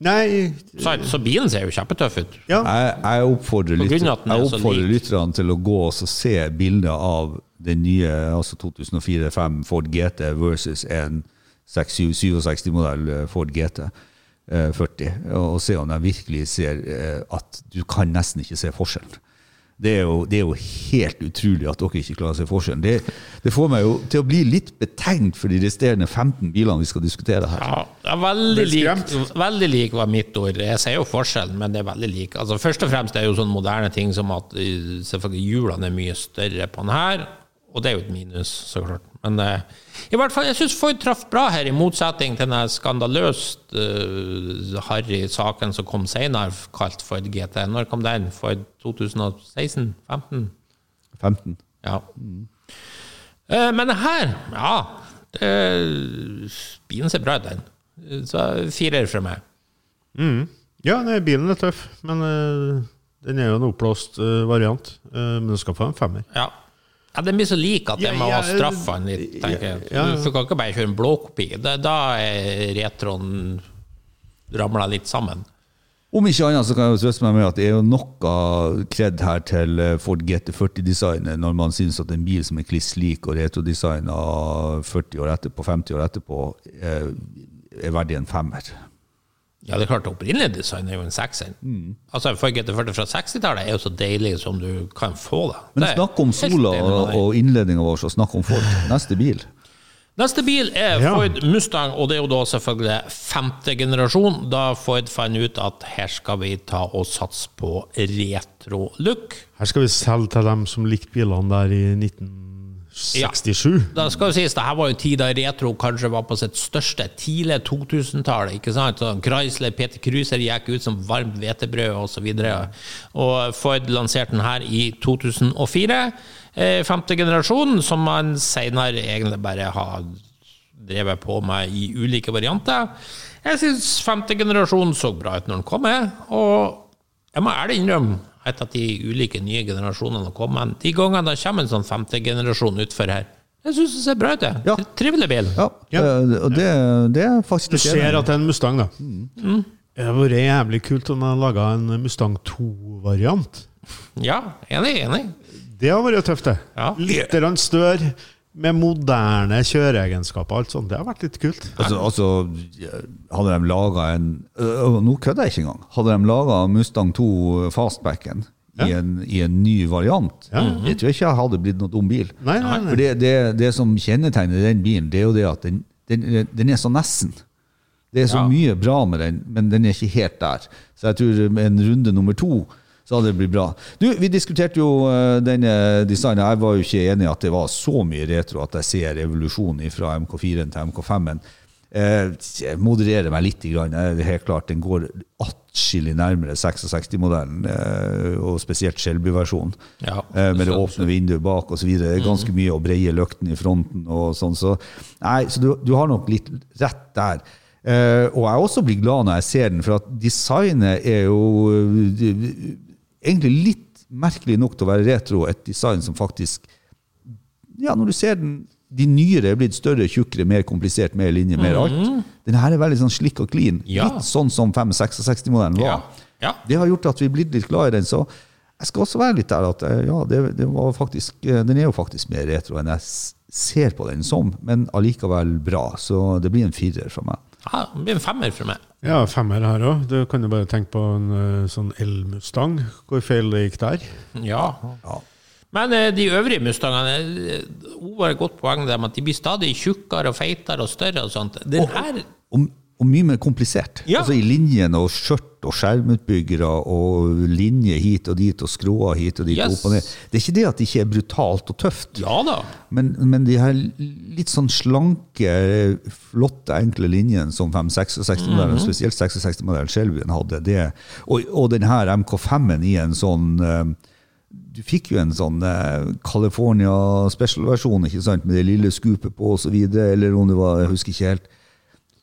Nei Så, så bilen ser jo kjempetøff ut. Ja. Jeg, jeg oppfordrer, er jeg oppfordrer lytterne til å gå og se bilder av den nye altså 2004-5 Ford GT versus en 67-modell Ford GT eh, 40, og se om de virkelig ser eh, at du kan nesten ikke se forskjellen. Det er, jo, det er jo helt utrolig at dere ikke klarer å se forskjellen. Det, det får meg jo til å bli litt betenkt for de resterende 15 bilene vi skal diskutere her. Ja, det er veldig lik, veldig lik var mitt ord. Jeg ser jo forskjellen, men det er veldig lik. Altså, først og fremst er det jo sånne moderne ting som at eh, selvfølgelig hjulene er mye større på den her, og det er jo et minus, så klart. Men eh, i hvert fall, jeg syns Ford traff bra her, i motsetning til den skandaløst uh, harry saken som kom senere, kalt Ford GT. Når kom den? Ford 2016? 15? 15. Ja. Eh, Men her, ja det, Bilen ser bra ut, den. Så firer fra meg. ja, nei, bilen er tøff, men uh, den er jo en oppblåst uh, variant. Uh, men den skal få en femmer. Ja. Ja, Den blir så lik at jeg Ja, må ja, ha straffa den litt, tenker jeg. ja, ja. Du kan ikke bare kjøre en blåkopi. Da, da er retroen ramla litt sammen. Om ikke annet så kan jeg trøste meg med at det er jo noe kred her til eh, Ford GT40-designet når man syns at en bil som er kliss lik og retrodesigna 40 år etterpå, 50 år etterpå, eh, er verdig en femmer. Ja, det er klart, opprinnelig design er jo en sekser. Mm. Altså, Ford GT40 fra 60-tallet er jo så deilig som du kan få det. Men Det snakk om Sola og, innledninga vår, så snakk om Ford. Neste bil. Neste bil er Ja. Ford Mustang, og det er jo da selvfølgelig femte generasjon. Da Ford fant ut at her skal vi ta og satse på retro-look. Her skal vi selge til dem som likte bilene der i 1967. Da skal jo sies, det her var jo tid da retro kanskje var på sitt største, tidlig 2000-tallet. ikke sant? Så Chrysler Peter Cruiser gikk ut som varmt hvetebrød osv. Og Ford lanserte den her i 2004. Eh, femte generasjon, som man senere egentlig bare har drevet på med i ulike varianter. Jeg syns femte generasjon så bra ut når den kom, jeg. og jeg må ærlig innrømme etter at de ulike nye generasjonene har kommet, de gangene det kommer en sånn femte generasjon utfor her, jeg syns det ser bra ut. Ja. Trivelig bil. Ja, Ja. eh, og det, det er faktisk Du ser at det er en Mustang, da. Det hadde vært jævlig kult om de hadde laga en Mustang 2-variant. Ja, enig, enig. Det hadde vært tøft, det. Ja. Litt større, med moderne kjøreegenskaper. Alt sånt. Det har vært litt kult. Altså, altså, hadde de laga en øh, Nå kødder jeg ikke engang. Hadde de laga Mustang 2 Fastbacken i, en, i en ny variant, Ja. det tror jeg ikke hadde blitt noe dum bil. Nei, nei, nei. For det, det, det som kjennetegner den bilen, det er jo det at den, den, den er så nesten. Det er så Ja. mye bra med den, men den er ikke helt der. Så jeg tror en runde nummer to så hadde det blitt bra. Du, Vi diskuterte jo eh, denne designen. Jeg var jo ikke enig i at det var så mye retro at jeg ser evolusjonen fra MK4-en til MK5-en. Eh, jeg modererer meg litt. Grann. Eh, helt klart, Den går atskillig nærmere 66-modellen, eh, og spesielt Shelby-versjonen. Ja. Eh, med det åpne vinduet bak osv. Ganske mye å breie løkten i fronten. og sånn, Så, nei, så du, du har nok litt rett der. Eh, og jeg også blir glad når jeg ser den, for at designet er jo eh, egentlig litt merkelig nok til å være retro. Et design som faktisk ja, når du ser den de nyere er blitt større, tjukkere, mer komplisert, mer linje, mer alt. Den her er veldig sånn slikk og clean. Ja. Litt sånn som 566-modellen var. Ja. Ja. Det har gjort at vi er blitt litt glad i den. Så jeg skal også være litt der at eh, ja, det, det var faktisk, eh, den er jo faktisk mer retro enn jeg ser på den som, men allikevel bra. Så det blir en firer fra meg. Ja, det blir en femmer for meg. Ja, femmer her òg. Du kan jo bare tenke på en sånn sånn elmustang. Hvor feil det gikk der. Ja. Men eh, de øvrige Mustangene eh, Hun var et godt poeng der med at de blir stadig tjukkere og feitere og større og sånt. Den her Og, og mye mer komplisert. Ja. Altså I linjen og skjørt og skjermutbyggere og linje hit og dit og skråer hit og dit. Yes. og ned. Det er ikke det at det ikke er brutalt og tøft. Ja da. Men, men de her litt sånn slanke, flotte, enkle linjene som 566-modellen, spesielt 66-modellen Shelbyen hadde, det, og, og den her MK5-en i en sånn eh, Du fikk jo en sånn eh, California special-versjon ikke sant, med det lille skupet på osv., eller om det var Jeg husker ikke helt.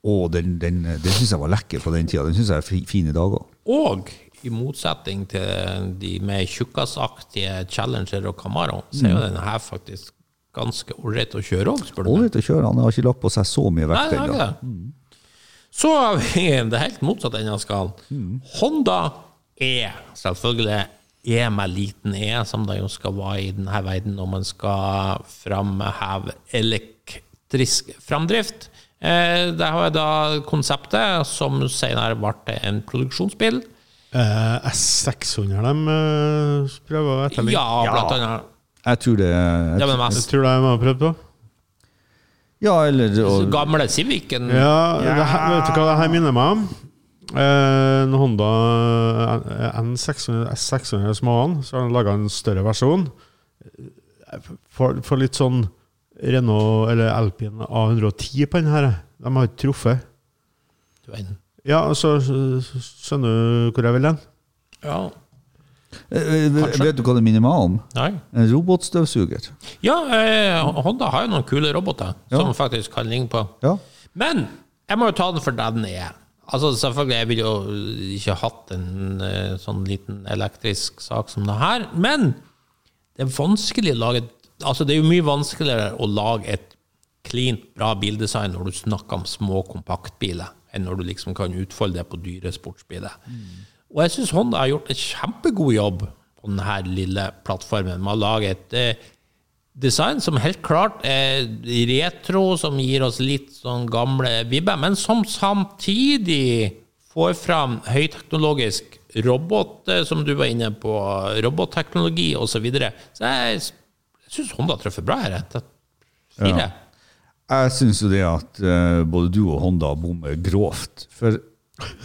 Og den, den, den syns jeg var lekker på den tida. Den syns jeg er fin i dag òg. Og i motsetning til de mer tjukkasaktige Challenger og Camaro, så er jo denne her faktisk ganske ålreit å kjøre òg, spør du meg. Ålreit å kjøre. Han har ikke lagt på seg så mye vekt er ennå. Mm. Så har vi det helt motsatte enden av skalaen. Honda E, selvfølgelig E med liten E, som det jo skal være i denne verden når man skal framheve elektrisk framdrift. Eh, Det har jeg da konseptet som senere ble en produksjonsbil. Eh, S600 de eh, prøver å etterligne. Ja, blant annet. Jeg tror det Det var Jeg mest tror de har prøvd på. Ja, eller og, gamle Civicen. Ja, Det her, vet du hva det her minner meg om? Eh, en Honda N600, S600 Småan. så har de laga en større versjon. For, for litt sånn Renault eller Alpine A110 på den her. De har ikke truffet. Du vet. Ja, så skjønner du hvor jeg vil hen? Ja. Kanskje. Vet du hva det minner meg om? Nei. En robotstøvsuger. Ja, eh, Honda har jo noen kule roboter Ja. som faktisk kan ligne på. Ja. Men jeg må jo ta den for det den er. Altså Selvfølgelig, jeg ville jo ikke hatt en eh, sånn liten elektrisk sak som det her, men det er vanskelig å lage et- Altså Det er jo mye vanskeligere å lage et cleant, bra bildesign når du snakker om små kompaktbiler, enn når du liksom kan utfolde det på dyre sportsbiler. Og jeg syns Honda har gjort en kjempegod jobb på denne lille plattformen med å lage et eh, design som helt klart er retro, som gir oss litt sånn gamle vibber, men som samtidig får fram høyteknologisk robot, eh, som du var inne på, robotteknologi osv. Så, videre. så jeg syns Honda treffer bra her. Fire. Ja. Jeg syns jo det at uh, både du og Honda bommer grovt. For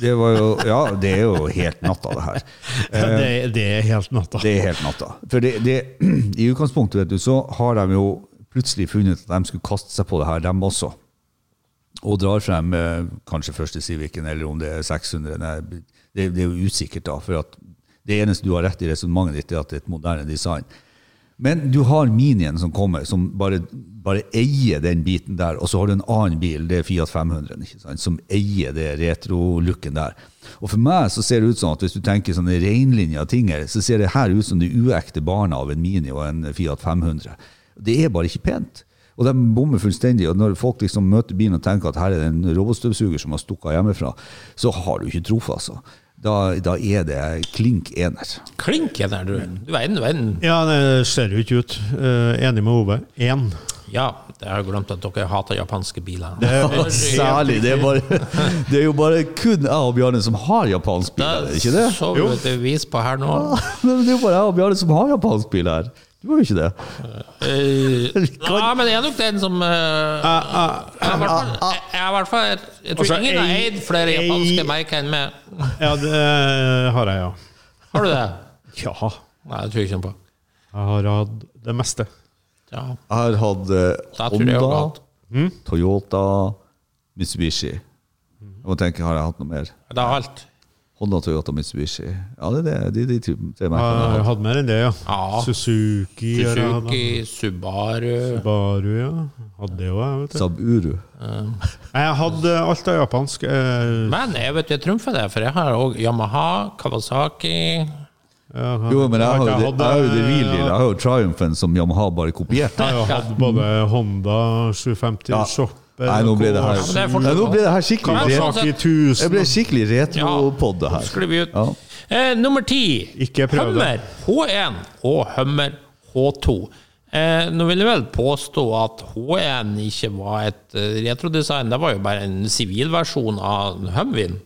det var jo Ja, det er jo helt natta, det her. det, det er helt natta. Det er helt natta. For det, det, i utgangspunktet, vet du, så har de jo plutselig funnet at de skulle kaste seg på det her, dem også. Og drar frem eh, kanskje første Civicen, eller om det er 600. Nei, det, det er jo usikkert, da. For at det eneste du har rett i resonnementet ditt, er at det er et moderne design. Men du har Minien som kommer, som bare, bare eier den biten der. Og så har du en annen bil, det er Fiat 500, ikke sant, som eier det retro-looken der. Og for meg så ser det ut som at hvis du tenker sånne reinlinja ting her, så ser det her ut som det uekte barna av en Mini og en Fiat 500. Det er bare ikke pent. Og de bommer fullstendig. Og når folk liksom møter bilen og tenker at her er det en robotstøvsuger som har stukket hjemmefra, så har du ikke truffet, altså. Da, da er det klink ener. Klink ener, du. Du er en, du er en. Ja, det ser jo ikke ut. Eh, enig med Ove. Én. Ja, det har jeg glemt at dere hater japanske biler. Særlig. Det er, bare, det er jo bare kun jeg og Bjarne som har japansk bil, ikke det ikke det? så vi et bevis på her nå. Men det er jo bare jeg og Bjarne som har japansk bil her. Du var jo ikke det. Eh, Nei, men det er nok den som eh, jeg har i hvert fall- jeg- jeg i hvert fall Jeg tror Altså, ingen har ei- eid flere ei- japanske merker enn meg. Ja, det har jeg, ja. Har du det? Ja, Nei, det tror jeg ikke på. jeg har hatt det meste. Ja, Jeg har hatt eh, Da tror jeg jeg har Honda, hatt. Toyota, Mitsubishi. Jeg må tenke, har jeg hatt noe mer? Det er alt. Honda, Toyota, Mitsubishi. Ja, det er det. De, de tre merkene. jeg har. hatt mer enn det, ja. Ja. Suzuki. Suzuki, Subaru Subaru, ja. Hadde det òg, vet du. Saburu. Jeg hadde alt av japansk. eh, Men jeg vet jeg trumfer det, for jeg har òg Yamaha, Kawasaki jeg Jo, men jeg har jo det, jeg har jo det real. Jeg har jo Triumphen som Yamaha bare kopierte. Jeg har jo hatt både Honda 750, Ja. Chopper Nei, nå ble det her, Ja, det Nei, nå ble det her skikkelig Det 1000. ble skikkelig retro-pod, det her. sklir vi ut. Ja. Eh, nummer ti. Hummer H1 og Hummer H2. Eh, nå vil jeg vel påstå at H1 ikke var et eh, retrodesign. Det var jo bare en sivilversjon av Humvin.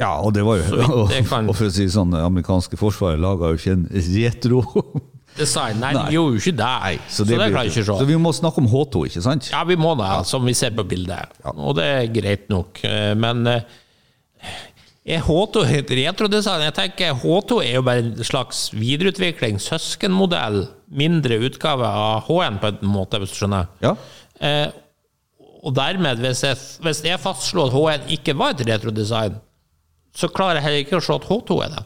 Ja, og det var jo og, kan- og for å si sånn, det amerikanske forsvaret laga jo ikke en retro Design. Nei, Nei. gjorde jo ikke det. så det, blir klarer jeg ikke Så å se. vi må snakke om H2, ikke sant? Ja, vi må det, som vi ser på bildet. Og det er greit nok. Eh, Men eh, er H2 et retrodesign? Jeg tenker H2 er jo bare en slags videreutvikling, søskenmodell, mindre utgave av H1 på en måte, hvis du skjønner. Ja. Eh, og dermed, hvis jeg, hvis jeg fastslår at H1 ikke var et retrodesign, så klarer jeg heller ikke å se at H2 er det.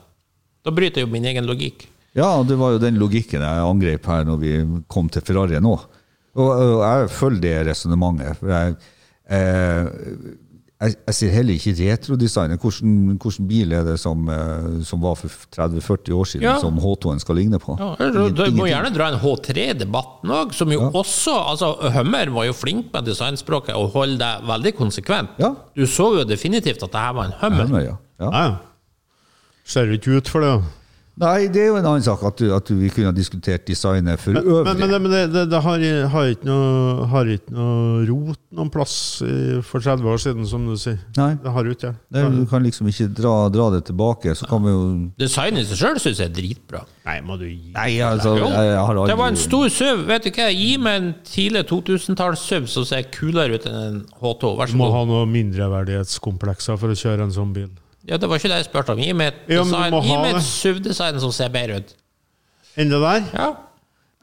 Da bryter jeg jo min egen logikk. Ja, det var jo den logikken jeg angrep her når vi kom til Ferrari nå. Og, og jeg følger det resonnementet. Jeg, eh, jeg, jeg ser heller ikke retrodesignet. Hvordan, hvordan bil er det som, eh, som var for 30-40 år siden, Ja. som H2-en skal ligne på? Ja, du må gjerne dra en H3-debatten òg, som jo også altså Hummer var jo flink med designspråket og holde det veldig konsekvent. Ja. Du så jo definitivt at det her var en Hummer. Hummer, ja. ja. Ja, ja. Ser ikke ut for det. Nei, det er jo en annen sak at, du, at vi kunne ha diskutert designet for Men, øvrig. men, men, det, men det, det, det har, har, ikke noe, har ikke noe rot noen plass i, for 30 år siden, som du sier. Nei. Det har ikke det. Det, du kan liksom ikke dra, dra det tilbake. Så kan vi jo Designet i seg sjøl syns jeg er dritbra. Nei, må du gi Nei, altså, jeg, jeg har aldri Det var en stor SUV. Vet du hva, Gi meg en tidlig 2000-talls-SUV som ser kulere ut enn en H2. Vær Du må ha noen mindreverdighetskomplekser for å kjøre en sånn bil. Ja, det var ikke det jeg spurte om. Gi meg et, Ja, design, gi meg et. SUV-design som ser bedre ut. Enn det der? Ja,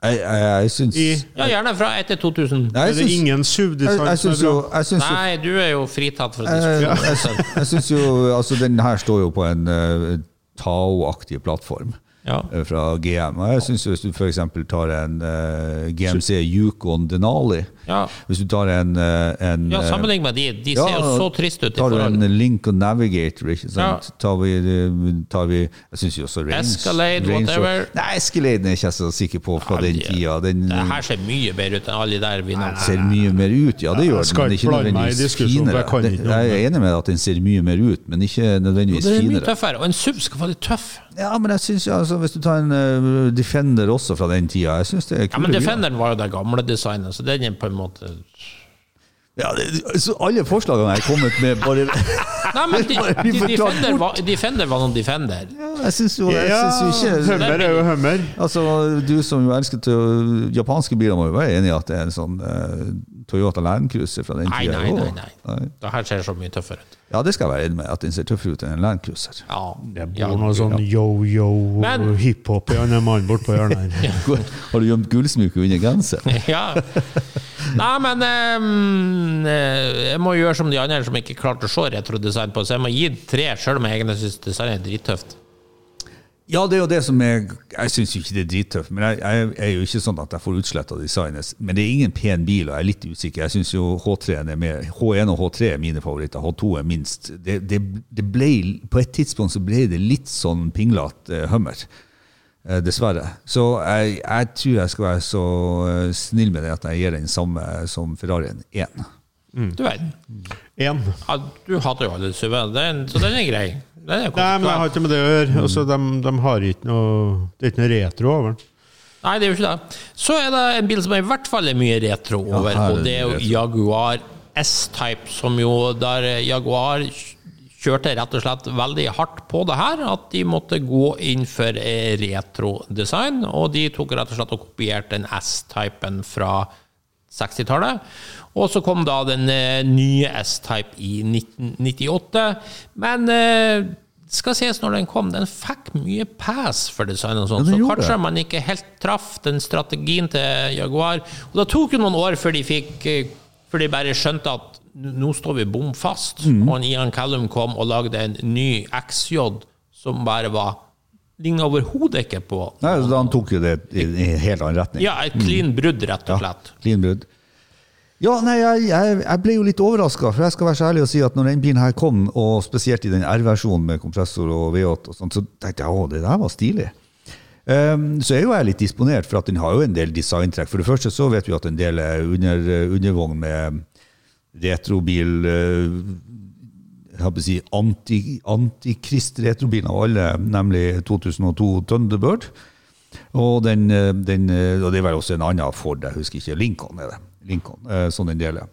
Jeg, jeg, jeg syns I, ja gjerne fra etter 2000. Nei, er det ingen jeg, SUV-design som er bra? jeg syns jo Nei, du er jo fritatt for Jeg, diskutere. jeg, jeg synes jo altså Den her står jo på en uh, Tao-aktig plattform Ja. eh, fra GM. Og jeg synes jo Hvis du f.eks. tar en uh, GMC Yukon Denali Ja. Hvis du tar en, eh, en Ja, eh, sammenlign med de. De ja, ser jo så triste ut. Tar du en en Lincoln Navigator, ikke sant? Ja. Tar vi, eh, tar vi Jeg syns jo også Range Escalade, Range whatever. Nei, Escalade er jeg ikke så sikker på fra den de- tida. Den Det her ser mye bedre ut enn alle de der vi nå ser mye mer ut, ja det gjør Jeg den. Men ikke nødvendigvis finere. jeg er enig med at den ser mye mer ut, men ikke nødvendigvis finere. Det er mye finere. tøffere. Og en SUV skal være litt tøff. Ja, men jeg synes, altså, Hvis du tar en Defender også fra den tida Jeg synes det er Ja, Men. Defenderen var jo det gamle designet, så den er på en måte Ja, det, så alle forslagene jeg har kommet med, bare Nei, men de, de, de, Defender, var, Defender var noen Defender. ja, Jeg syns jo, jeg synes jo ikke Hummer er jo hummer. Altså, Du som jo elsker japanske biler, må jo være enig i at det er en sånn eh, Toyota Land Cruiser fra den Nei, tida. nei, nei. nei. Det her ser så mye tøffere ut. Ja, det skal jeg være enig med, at den ser tøffere ut enn en Land Cruiser. Ja. Det bor ja. noe sånn yo-yo ja. hiphop i han mann bortpå hjørnet her. Har du gjemt gullsmykke under genseren? ja. Nei, men eh, jeg må gjøre som de andre som ikke klarte å se retrodesign på, så jeg må gi tre, sjøl om jeg egentlig syns design er drittøft. Ja, det er jo det som er Jeg syns jo ikke det er drittøft, men jeg, jeg er jo ikke sånn at jeg får utsletta designet. Men det er ingen pen bil, og jeg er litt usikker. Jeg syns jo H3 er med, H1 og H3 er mine favoritter. H2 er minst. Det, det, det ble, på et tidspunkt så ble det litt sånn pinglete Hummer. Eh, Dessverre. Så jeg, jeg tror jeg skal være så eh, snill med det at jeg gir den samme som Ferrarien 1. Du vet. Én. Ja, du hater jo alle SUV-er, så den er grei. Er Nei, men jeg har ikke med det å gjøre. Altså, de, de har ikke noe Det er ikke noe retro over den. Nei, det er jo ikke det. Så er det en bil som i hvert fall er mye retro over, er og det det er jo. Jaguar S-Type, som jo der Jaguar kjørte rett og slett veldig hardt på det her, at de måtte gå inn for retro design, og de tok rett og slett og kopierte den S-typen fra 60-tallet. Og så kom da den eh, nye S-Type i 1998. Men det skal sies når den kom, den fikk mye pass for design og sånn, Ja, så kanskje det. man ikke helt traff den strategien til Jaguar. Og det tok jo noen år før de fikk eh, Før de bare skjønte at nå står vi bom fast. Mm. Og Ian Callum kom og lagde en ny XJ som bare var Ligna overhodet ikke på Nei, så Han tok jo det i i en helt annen retning. Ja, et clean brudd, rett og slett. Ja, Clean brudd. Ja, nei, jeg, jeg, jeg ble jo litt overraska, for jeg skal være så ærlig og si at når den bilen her kom, og spesielt i den R-versjonen med kompressor og V8, og sånt, så tenkte jeg å, det der var stilig. Um, så er jo jeg litt disponert, for at den har jo en del designtrekk. For det første så vet vi at en del er under, undervogn med retrobil si anti, antikrist-retrobilen av alle, nemlig 2002 Thunderbird. Og, den, eh, den, eh, og det vel også en annen Ford, jeg husker ikke. Lincoln er det. Lincoln, eh, sånn den deler.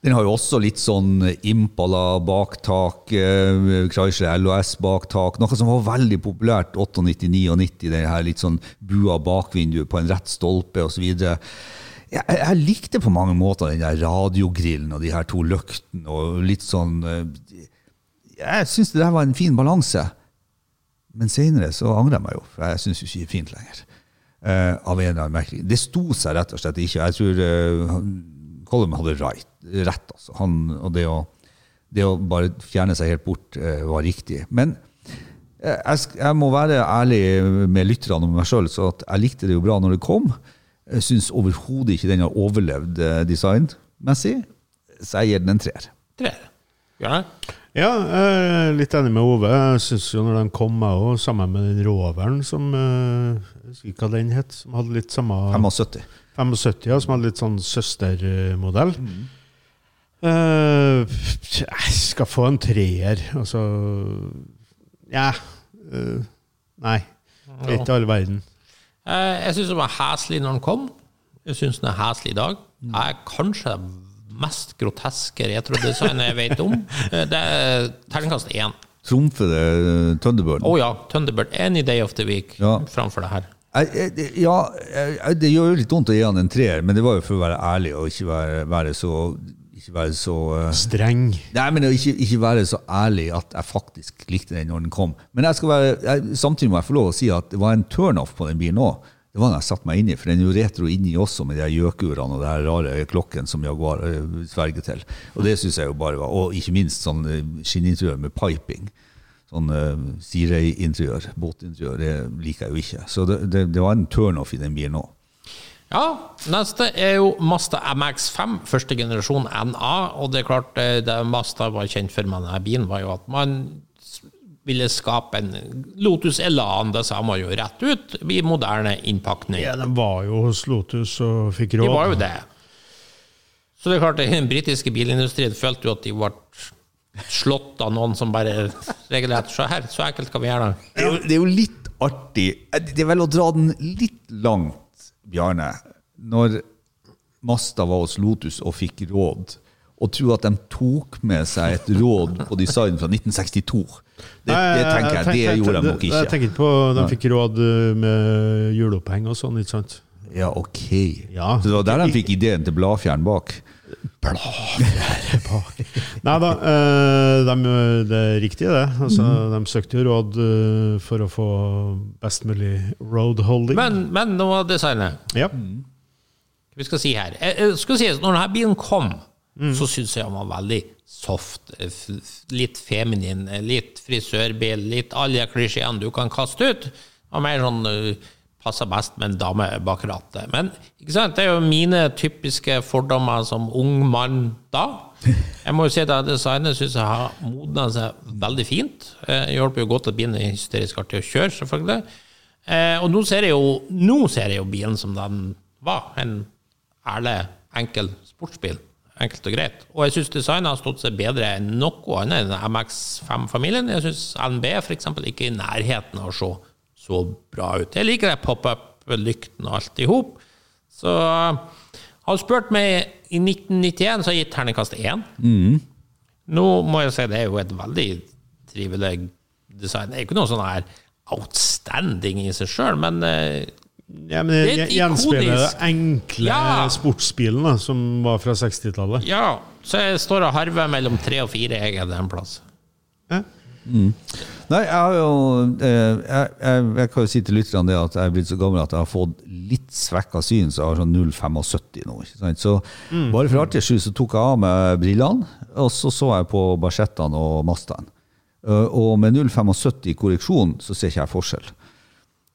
Den har jo også litt sånn Impala baktak, eh, Chrysler LOS baktak, noe som var veldig populært 98, 99, det her litt sånn bua bakvindu på en rett stolpe osv. Jeg, jeg, likte på mange måter den der radiogrillen og de her to løktene og litt sånn eh, Jeg syns det der var en fin balanse. Men senere så angrer jeg meg jo, for jeg syns ikke det er fint lenger. Uh, av en eller annen merkelig Det sto seg rett og slett ikke. Jeg tror uh, Colum hadde right, rett. Altså. Han, og det å, det å bare fjerne seg helt bort uh, var riktig. Men jeg, jeg må være ærlig med lytterne og meg sjøl, så jeg likte det jo bra når det kom. Jeg syns overhodet ikke den har overlevd eh, designmessig, så jeg gir den en treer. treer. Ja. Ja, jeg er litt enig med Ove. Jeg synes jo når den kom, jeg òg, sammen med den roveren som eh, Jeg husker ikke hva den het, som hadde litt samme 75. 75, ja, som hadde litt sånn søstermodell. Eh, jeg skal få en treer. Altså Ja. Uh, nei. Litt er all verden. Eh, Jeg syns den var heslig når den kom. Jeg syns den er heslig i dag. Mm. Jeg er kanskje det mest groteske retrodesignet jeg vet om. Eh, Det er terningkast én. Trumfer det eh, Thunderbird? Å ja, Thunderbird any day of the week Ja. framfor det her. Jeg- jeg- Ja, jeg- det gjør jo litt vondt å gi han en treer, men det var jo for å være ærlig og ikke være, være så ikke være så eh, Streng. Nei, men ikke, ikke være så ærlig at jeg faktisk likte den når den kom. Men jeg skal være, jeg, samtidig må jeg få lov å si at det var en turnoff på den bilen òg. Det var den jeg satte meg inni, for den er jo retro inni også, med de gjøkurene og den rare klokken som Jaguar eh, sverger til. Og det syns jeg jo bare var Og ikke minst sånn eh, skinninteriør med piping. Sånn uh, Sirei-interiør, båtinteriør, det liker jeg jo ikke. Så det, det, det var en turnoff i den bilen òg. Ja, neste er jo Mazda MX5, første generasjon NA. Og det er klart, eh, det Mazda var kjent for med denne bilen, var jo at man ville skape en Lotus Elan, det sa man jo rett ut, i moderne innpakning. Ja, den var jo hos Lotus og fikk råd. De var jo det. Så det er klart, den britiske bilindustrien følte jo at de ble slått av noen som bare regelrett Så her, så enkelt kan vi gjøre det. Det er, jo, det er jo litt artig. Det er vel å dra den litt langt, Bjarne, når Masta var hos Lotus og fikk råd, og tro at de tok med seg et råd på design fra 1962. Det, det tenker jeg, det gjorde de nok Jeg ikke. tenker ikke på De fikk råd uh, med juleoppheng og sånn, ikke sant? Ja, ok. Ja. Så det var der de fikk ideen til bladfjern bak. Nei da, eh, de, det er riktig det. Altså, De søkte jo råd eh, for å få best mulig roadholding. Men, men nå var designet. ja. Vi skal si her. Jeg, jeg skal si, når denne bilen kom, så syns jeg den var veldig soft. eh, Litt feminin, eh, litt frisørbil, litt alle klisjeene du kan kaste ut. Og mer sånn eh, passer best med en dame bak rattet. Men det er jo mine typiske fordommer som ung mann da. Jeg må jo si at designet syns jeg har modna seg veldig fint. Eh, hjelper jo godt at bilen er hysterisk artig å kjøre, selvfølgelig. Eh, og nå ser jeg jo nå ser jeg jo bilen som den var. En ærlig, enkel sportsbil. Enkelt og greit. Og jeg syns designet har stått seg bedre enn noe annet enn MX5-familien. Jeg syns NB eksempel ikke i nærheten av å se så bra ut. Jeg liker det pop-up-lykten og alt i hop. Så har du spurt meg i 1991, så har jeg gitt terningkast én. Nå må jeg si det er jo et veldig trivelig design. Det er jo ikke noe sånn her outstanding i seg sjøl, men eh, ja, men Det det er et gjenspeiler den enkle Ja. sportsbilen da, som var fra 60-tallet. ja. Så jeg står og harver mellom tre og fire, jeg en plass. Ja. Nei, jeg har jo eh, jeg, jeg, jeg kan jo si til lytterne det at jeg er blitt så gammel at jeg har fått litt svekka syn, så jeg har sånn 0,75 nå. Ikke sant? Så bare for artighets skyld så tok jeg av meg brillene, og så så jeg på basjettene og mastene. Eh, og med 0,75 i korreksjon så ser ikke jeg forskjell.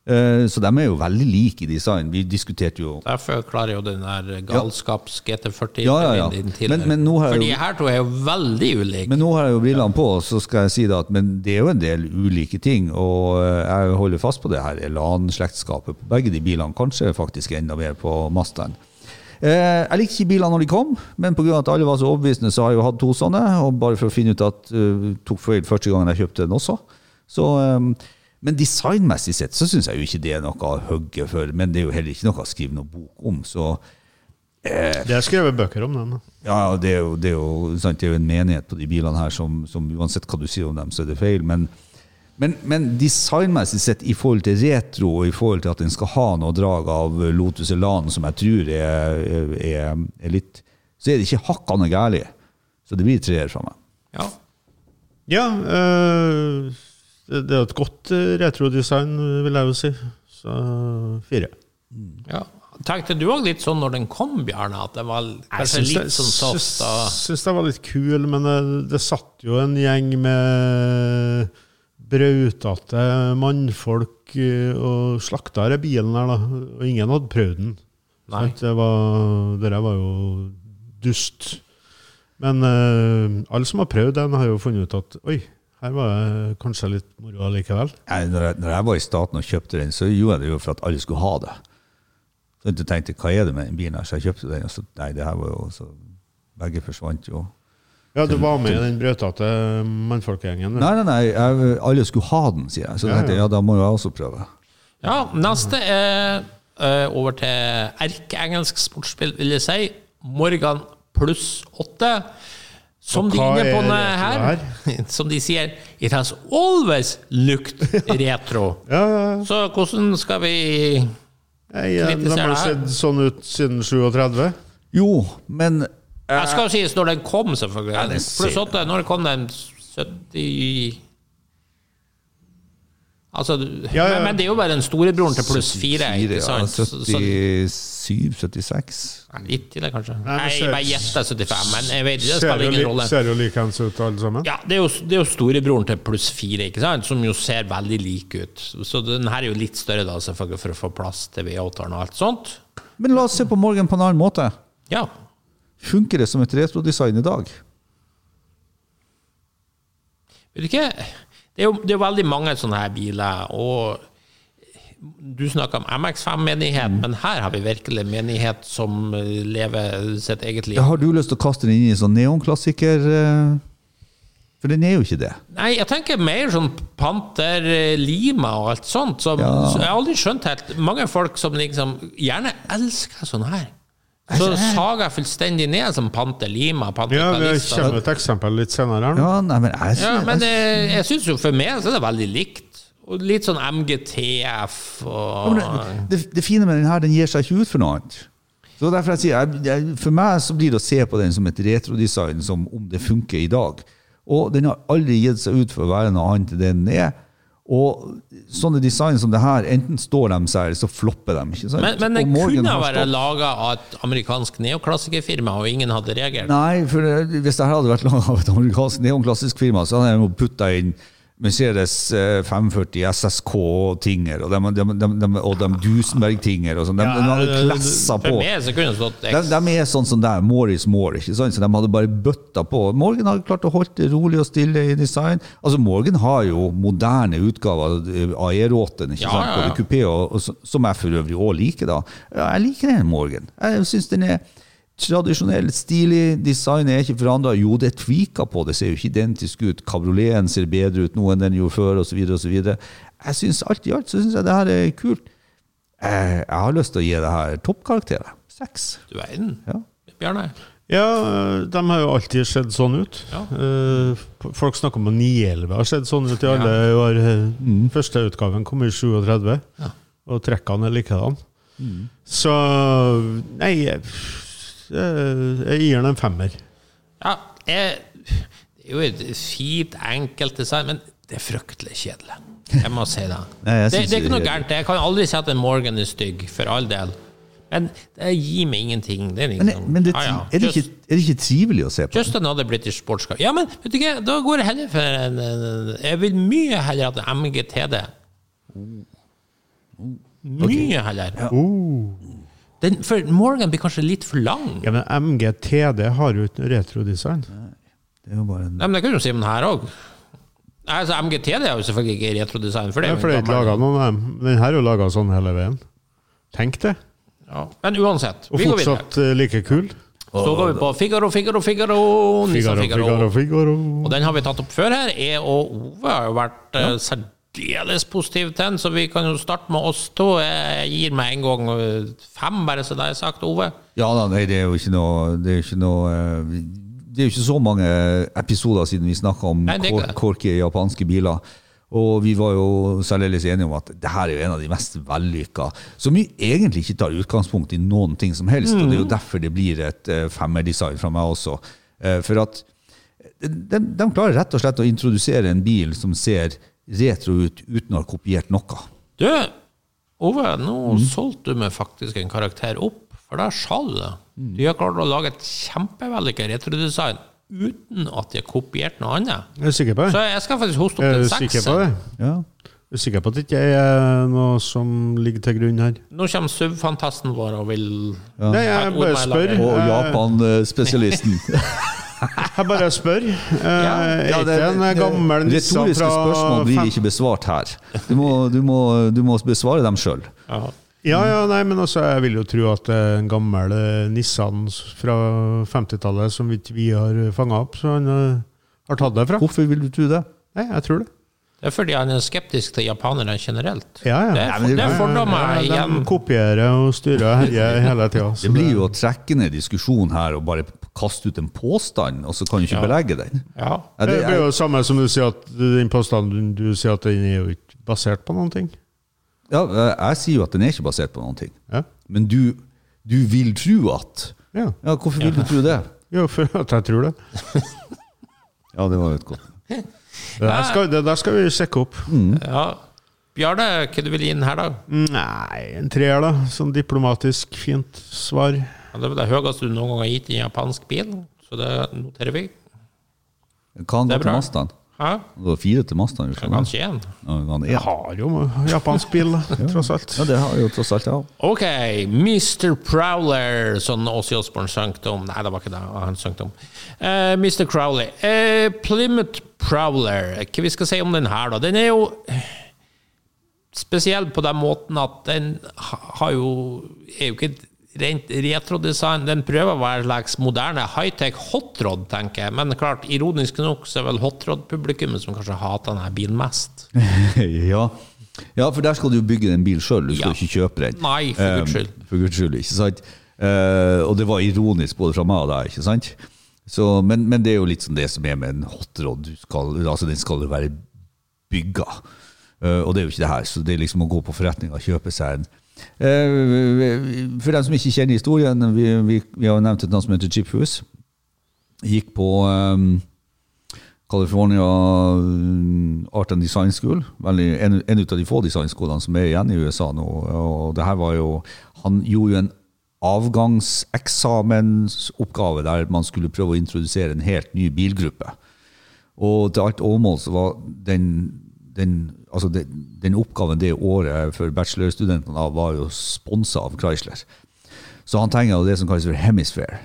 Eh, så de er jo veldig like i design. Vi diskuterte jo Derfor klarer jo den der galskaps GT40 Ja, ja, ja. Men- men jeg For de her to er jo veldig ulike. Men nå har jeg jo brillene på, så skal jeg si det at men det er jo en del ulike ting. Og eh, jeg holder fast på det her Elan-slektskapet på begge de bilene. Kanskje faktisk enda mer på Mazdaen. Eh, jeg likte ikke bilene når de kom, men pga. at alle var så overbevisende, så har jeg jo hatt to sånne. Og bare for å finne ut at uh, tok feil første gangen jeg kjøpte den også. Så, eh, men designmessig sett så syns jeg jo ikke det er noe å hogge for. Men det er jo heller ikke noe å skrive noe bok om. Så Det er skrevet bøker om den. da. ja, det er jo, det er jo, sant, det er jo en menighet på de bilene her som, som uansett hva du sier om dem, så er det feil. Men, men, men designmessig sett i forhold til retro og i forhold til at den skal ha noe drag av Lotus Elan, som jeg tror er, er, er litt Så er det ikke hakkande gærlig. Så det blir treer fra meg. Ja. Ja, øh, det det er et godt øh, retrodesign, vil jeg jo si. Så fire. ja. Tenkte du òg litt sånn når den kom, Bjarne, at det var kanskje litt det- sånn soft? Og... syns- det var litt kul, men det, det satt jo en gjeng med brautete mannfolk øh, og slakta denne bilen her, da. Og ingen hadde prøvd den. Nei. Det var, det der var jo dust. Men uh, alle som har prøvd den, har jo funnet ut at oi, her var det kanskje litt moro allikevel. Jeg, når, jeg, når jeg var i staten og kjøpte den, så gjorde jeg det jo for at alle skulle ha det. Så jeg tenkte hva er det med den bilen her? Så jeg kjøpte den, og så nei, det her var jo så Begge forsvant jo. Ja, du var med i den brøtete mannfolkegjengen. Nei, nei, nei, jeg, alle skulle ha den, sier jeg. Så Ja, tenkte jeg, ja. ja, da må jo jeg også prøve. Ja, neste er uh, over til erkeengelsk sportsspill, vil jeg si. Morgan pluss åtte. Som de er inne på denne den her, som de sier It has always looked retro. Ja, ja, ja. Så hvordan skal vi Nei, ja, de har det sett sånn ut siden 37. Jo, men Jeg skal jo sies når den kom, selvfølgelig. Ja, det Pluss åtte. Når kom den? 70 Altså, Ja, ja. Men, men det er jo bare den storebroren til pluss fire. ikke sant? Så- så- 77, 76 Litt til det, kanskje. Nei, jeg bare gjetter 75, men jeg vet det spiller ingen rolle. ser jo likeens ut, alle sammen. Ja, det er, jo, det er jo storebroren til pluss fire, ikke sant? som jo ser veldig lik ut. Så den her er jo litt større, da, selvfølgelig, for å få plass til V8-eren og alt sånt. Men la oss se på Morgan på en annen måte. Ja. Funker det som et retrodesign i dag? Vet du ikke, det er jo det er veldig mange sånne her biler, og du snakker om MX5-menighet, Mm. men her har vi virkelig en menighet som eh, lever sitt eget liv. Har du lyst til å kaste den inn i en sånn neonklassiker? eh? For den er jo ikke det. Nei, jeg tenker mer sånn Panter, eh, Lima og alt sånt. Som, Ja. så jeg har aldri skjønt helt Mange folk som liksom gjerne elsker sånn her. Så sager jeg fullstendig ned som Pante Lima, Pante Ja, Vi kommer et eksempel litt senere Ja, nei, men jeg, Ja, men jeg, eh, jeg syns jo for meg så er det veldig likt. Og litt sånn MGTF Ja, og men det, det fine med den her, den gir seg ikke ut for noe annet. Så derfor jeg sier, jeg, jeg, For meg så blir det å se på den som et retrodesign, som om det funker i dag. Og den har aldri gitt seg ut for å være noe annet enn det den er. Og sånne design som det her, enten står de seg, eller så flopper de. ikke sant? Men, men det kunne være laga av et amerikansk neoklassikerfirma, og ingen hadde reagert. Nei, for hvis det her hadde vært laget av et amerikansk neoklassisk firma, så hadde jeg putta inn Mercedes eh, 540 SSK-tinger og de, de, de, de, og de Dusenberg-Tinger og sånn. De, de hadde klessa på. De, er sånn som der, more is more. ikke sant? Så De hadde bare bøtta på. Morgan har klart å holde det rolig og stille i design. Altså Morgan har jo moderne utgaver av E-råten, ikke sant? både kupé, og, og, som jeg for øvrig òg liker. da. Jeg liker den Morgan. Jeg syns den er tradisjonell, stilig. Designet er ikke forandra. Jo, det er tvika på, det ser jo ikke identisk ut. Kabrioleten ser bedre ut nå enn den gjorde før, osv. osv. Jeg syns alt i alt så synes jeg det her er kult. Jeg, jeg har lyst til å gi det her toppkarakterer. Seks. Du verden. Ja. Bjarne. Ja, de har jo alltid sett sånn ut. Ja. Eh, folk snakker om at 911 har sett sånn ut i alle år. Eh, Første utgaven kom i 37, og trekkene er likedan. Så Nei, jeg, gir den en femmer. Ja, jeg, det er jo et fint, enkelt design, men det er fryktelig kjedelig. Jeg må si det. Nei, det, det er ikke noe gærent. Jeg kan aldri si at en Morgan er stygg, for all del. Men det gir meg ingenting. Det er Men, liksom, men det, ah, ja. er, det ikke, er det ikke trivelig å se på? Just another British sports car. Ja, men vet du ikke, da går jeg heller for en, en Jeg vil mye heller at en MGTD. Mye heller. Den, for Morgan blir kanskje litt for lang. Ja, men MGTD har jo ikke retrodesign. retrodesign. Det er jo bare en Nei, men det kunne du si om den her òg. Altså, MGTD er jo selvfølgelig ikke retrodesign. For det Ja, for det er ikke laget noen av dem. Den her er jo laga sånn hele veien. Tenk det. ja. Men uansett, Og vi går videre. fortsatt eh, like kul. Så går vi på Figaro, Figaro, Figaro. Figaro, Figaro. Figaro. Og den har vi tatt opp før her. Jeg og Ove har jo vært eh, særdeles positive til den, så vi kan jo starte med oss to. Jeg gir meg en gang eh, fem, bare så det er sagt, Ove. Ja da, nei, det er jo ikke noe Det er jo ikke noe eh, Det er jo ikke så mange episoder siden vi snakka om Nei, kor- korky japanske biler. Og vi var jo særdeles enige om at det her er jo en av de mest vellykka. Som vi egentlig ikke tar utgangspunkt i noen ting som helst. Og det er Mm. jo derfor det blir et uh, femmerdesign fra meg også. Eh, for at de, de klarer rett og slett å introdusere en bil som ser retro ut uten å ha kopiert noe. Du, Ove, nå Mm. solgte du meg faktisk en karakter opp, for det er skjallet. Mm. De har klart å lage et kjempevellykket retrodesign uten at de har kopiert noe annet. Jeg Er sikker på det. Så jeg skal faktisk hoste opp den til du en sikker på det? sekser. Er sikker på at det ikke er noe som ligger til grunn her? Nå kommer SUV-fantasten vår og vil Nei, jeg bare spør. Og Japan-spesialisten. Jeg bare spør. Eh, Er Ja, ikke en gammel gammel Nissan Retoriske fra spørsmål blir ikke besvart her. Du må, du må, du må besvare dem sjøl. ja. Ja, ja, nei, men altså, jeg vil jo tro at det er en gammel eh, Nissan fra 50-tallet som ikke vi har fanga opp, så han eh, har tatt det fra. Hvorfor vil du tro det? Nei, jeg tror det. Det er fordi han er skeptisk til japanere generelt. Ja, ja. Det er, det er fordommer Ja, igjen. De kopierer og styrer og herjer hele tida. Det blir jo å trekke ned diskusjonen her og bare kaste ut en påstand, og så kan du ikke Ja. belegge den. Ja. Det det blir jo jo samme som du sier at den påstanden du sier at den er jo ikke basert på noen ting. ja, jeg sier jo at den er ikke basert på noen ting. Ja. Men du, du vil tro at ja. Ja, hvorfor vil du tro det? Jo, for at jeg tror det. Ja, det var jo et godt Det der skal, det der skal vi sjekke opp. ja. Bjarne, hva du vil gi den her, da? Nei, en treer, da. Sånn diplomatisk, fint svar. Ja, Det er det høyeste du noen gang har gitt i en japansk bil, så det noterer vi. Hva Det ga er til bra. Mazdaen? Hæ? Det var fire til Mazdaen. Er Kanskje én. Ja, Jeg har jo japansk bil, tross alt. ja, det har jeg jo tross alt òg. Ok, Mr. Prowler, som Åssi Osborn sang om Nei, det var ikke det han sang om. Uh, Mr. Crowley. Uh, Plymouth Prowler, hva vi skal si om den her, da? Den er jo spesiell på den måten at den har jo er jo ikke rent retrodesign. Den prøver å være slags moderne high-tech hotrod, tenker jeg. Men klart, ironisk nok så er vel hotrod-publikummet som kanskje hater denne bilen mest. ja. ja, for der skal du jo bygge den bilen sjøl, du skal Ja. ikke kjøpe den. Nei, for guds skyld. skyld. For guds skyld, ikke sant? Uh, og det var ironisk både fra meg og deg, ikke sant? Så, men, men det er jo litt sånn det som er med en hotrod. Altså den skal jo være bygga. Uh, og det er jo ikke det her, så det er liksom å gå på forretning og kjøpe seg en uh, For dem som ikke kjenner historien, vi, vi, vi har nevnt et navn som heter Chip Hus. Gikk på um, California Art and Design School. Veldig, en, en av de få designskolene som er igjen i USA nå. Og det her var jo, han gjorde jo en avgangseksamensoppgave der man skulle prøve å introdusere en helt ny bilgruppe. Og til alt overmål så var den, den, altså den, den oppgaven det året for bachelorstudentene var jo sponsa av Chrysler. Så han tegna det som kalles for hemisphere.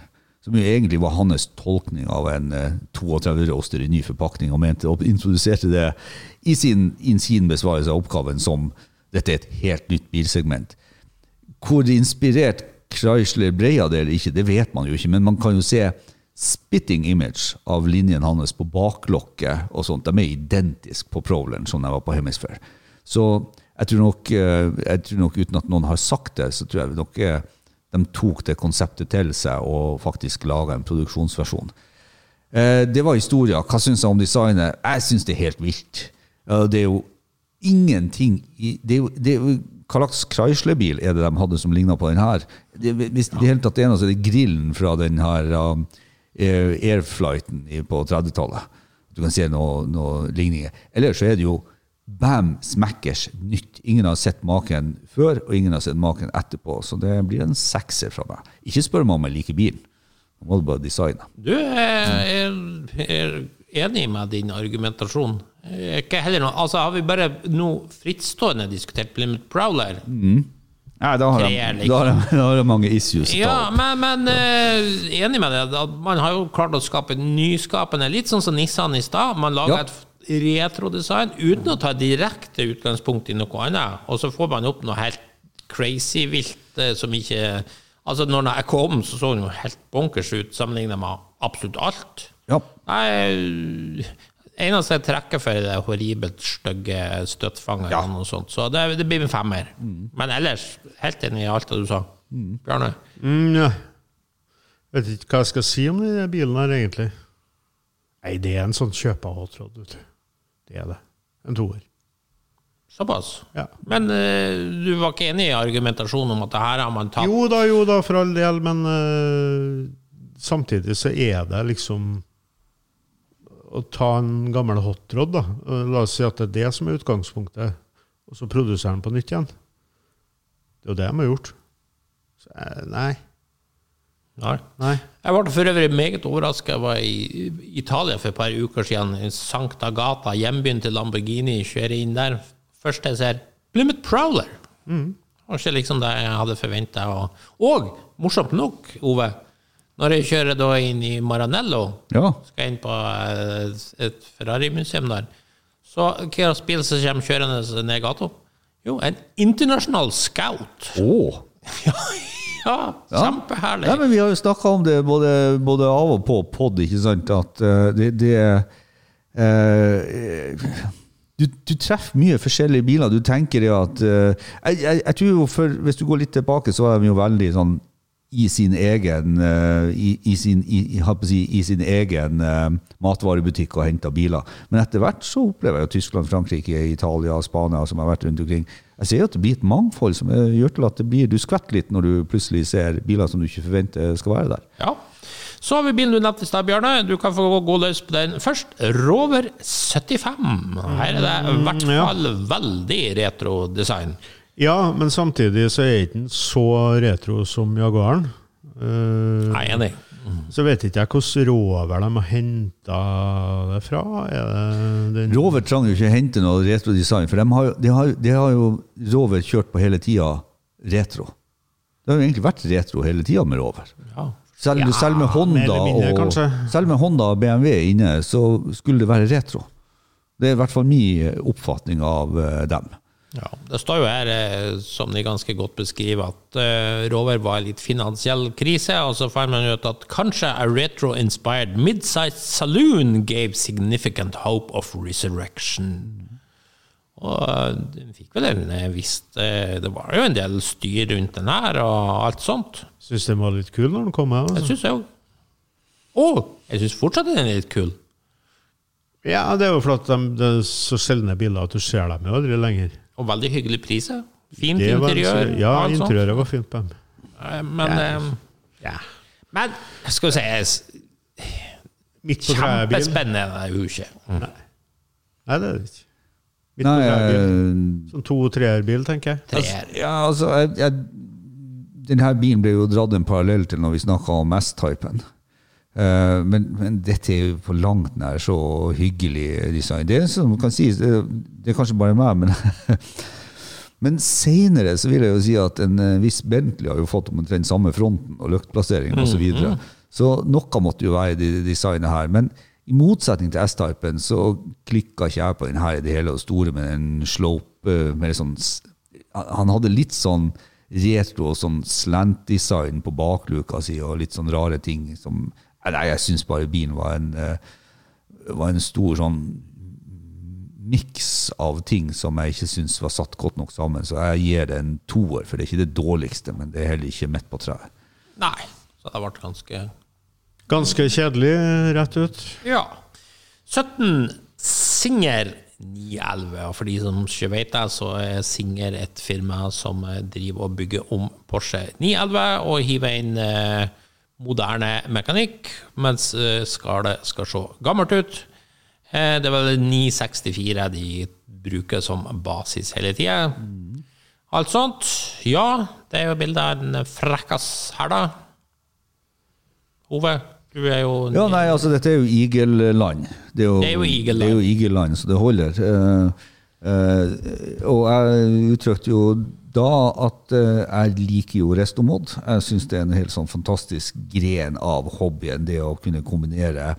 Som jo egentlig var hans tolkning av en eh, 32 roster i ny forpakning, og mente og introduserte det i sin, i sin besvarelse av oppgaven som dette er et helt nytt bilsegment. Hvor inspirert Chrysler ble det eller ikke, det vet man jo ikke, men man kan jo se spitting image av linjen hans på baklokket og sånt. De er identiske på Prowleren som de var på Hemisphere. Så jeg tror nok, eh, jeg tror nok uten at noen har sagt det, så tror jeg nok eh, de tok det konseptet til seg og faktisk laga en produksjonsversjon. Eh, Det var historia. Hva syns jeg om designet? Jeg syns det er helt vilt. Det er jo ingenting i Hva slags Chrysler-bil er det de hadde som ligna på den her? Det, hvis det hele tatt er noe, så er det grillen fra den her um, eh, airflighten på 30-tallet. Du kan se noen noe ligninger. Eller så er det jo bam, smackers, nytt. Ingen har sett maken før, og ingen har sett maken etterpå. Så det blir en sekser fra meg. Ikke spør meg om jeg liker bilen. Nå må du bare designe. Du er, er, enig med din argumentasjon. Ikke heller noe, altså Har vi bare nå frittstående diskutert Plymouth Prowler? Nei, da har, de, liksom. da, har de, da har de mange issues. Ja, men, men eh, enig med deg. Man har jo klart å skape nyskapende, litt sånn som Nissan i stad. Man lager Ja. et retrodesign uten å ta direkte utgangspunkt i noe annet. Og så får man opp noe helt crazy vilt eh, som ikke Altså, når jeg kom, så så den jo helt bonkers ut sammenlignet med absolutt alt. Ja. Nei, eneste jeg trekker for, er det horribelt stygge støttfangerne og sånt. Så det, det blir en femmer. Men ellers, helt enig i alt det du sa. Bjarne? Mm, ja. Vet ikke hva jeg skal si om den bilen her, egentlig. Nei, det er en sånn kjøpa du. Det er det. En toer. Såpass. Ja. Men uh, du var ikke enig i argumentasjonen om at det her har man tatt Jo da, jo da, for all del, men uh, samtidig så er det liksom å ta en gammel hotrod, da. Eh, La oss si at det er det som er utgangspunktet, og så produserer den på nytt igjen. Det er jo det de har gjort. Så, eh, nei. Nei. Nei. Jeg ble for øvrig meget overraska. Jeg var i Italia for et par uker siden. Sankta Gata, hjembyen til Lamborghini. Kjører inn der. Først jeg ser Plymouth Prowler. Mm. Var ikke liksom det jeg hadde forventa. Og, og morsomt nok, Ove, når jeg kjører da inn i Maranello, ja. skal inn på eh, et Ferrari-museum der, så hva slags bil som kommer kjørende ned gata? Jo, en internasjonal scout. Åh. ja, ja, kjempeherlig. Ja, men vi har jo snakka om det både, både av og på pod, ikke sant, at uh, det, det eh, du, du treffer mye forskjellige biler. Du tenker at uh, jeg, jeg, jeg tror for, Hvis du går litt tilbake, så var de jo veldig sånn i sin egen eh, i, i, sin, i, si, i sin egen uh, matvarebutikk og henta biler. Men etter hvert så opplever jeg jo Tyskland, Frankrike, Italia, Spania som har vært rundt omkring. Jeg ser jo at det blir et mangfold som eh, gjør til at det blir, du skvetter litt når du plutselig ser biler som du ikke forventer skal være der. Ja. Så har vi bilen du nevnte i stad, Bjarne. Du kan få gå løs på den først. Rover 75. Her er det i hvert fall veldig retro-design. Ja, men samtidig så er ikke den så retro som Jaguaren. Uh, Nei, enig. så vet ikke jeg hvordan rover de har henta det fra. Er det den Rover trenger jo ikke hente noe retrodesign, for de har, de har, de har jo Rover kjørt på hele tida retro. Det har jo egentlig vært retro hele tida med Rover. Ja. Selv, Ja, selv, med Honda mindre, og, selv med Honda og BMW inne, så skulle det være retro. Det er i hvert fall min oppfatning av eh, dem. Ja, Det står jo her, eh, som de ganske godt beskriver, at eh, Rover var i litt finansiell krise, og så fant man ut at kanskje a retro-inspired mid-sized saloon gave significant hope of resurrection. Og eh, den fikk vel en viss Det var jo en del styr rundt den her, og alt sånt. Syns den var litt kul når den kom her. Altså. Jeg syns jeg òg. Og jeg syns fortsatt den er litt kul. Ja, det er jo flott. de, det er så sjeldne biler at du ser dem jo aldri lenger. Og veldig hyggelig priser. Fint Det var- interiør. Ja, interiøret var fint på dem. Eh, Men, eh, Ja. men skal vi si. Kjempespennende er det jo ikke. Nei, det er det ikke. Midt Nei, på treet bil. eh, Sånn to-treerbil, tenker jeg. Treer. ja, altså jeg, jeg, Denne bilen ble jo dratt en parallell til når vi snakka om S-typen. Eh, men, men dette er jo på langt nær så hyggelig design. Det er som kan sies, det, det er kanskje bare meg, men Men seinere så vil jeg jo si at en eh, viss Bentley har jo fått omtrent samme fronten og løktplassering osv. Så, videre. så noe måtte jo være i designet her. Men i motsetning til S-typen så klikka ikke jeg på den her i det hele og store med en slope med sånn Han hadde litt sånn retro sånn slant-design på bakluka si og litt sånn rare ting som Nei, jeg syns bare bilen var en, eh, var en stor sånn miks av ting som jeg ikke syns var satt godt nok sammen. Så jeg gir det en toer, for det er ikke det dårligste, men det er heller ikke midt på treet. Nei. Så det ble ganske Ganske kjedelig, rett ut. Ja. 17 Singer 911. Og for de som ikke vet det, så er Singer et firma som driver og bygger om Porsche 911 og hiver inn eh, moderne mekanikk, mens eh, skallet skal se gammelt ut. Eh, Det er vel 964 de bruker som basis hele tida. Alt sånt. Ja, det er jo bilde av en frekkas her, da. Ove, du er jo Ja, nei, altså dette er jo igelland. Det er jo, Det er jo igelland. Det er jo igelland, så det holder. Uh, uh, og jeg uttrykte jo da at eh, jeg liker jo restomod. Jeg syns det er en helt sånn fantastisk gren av hobbyen, det å kunne kombinere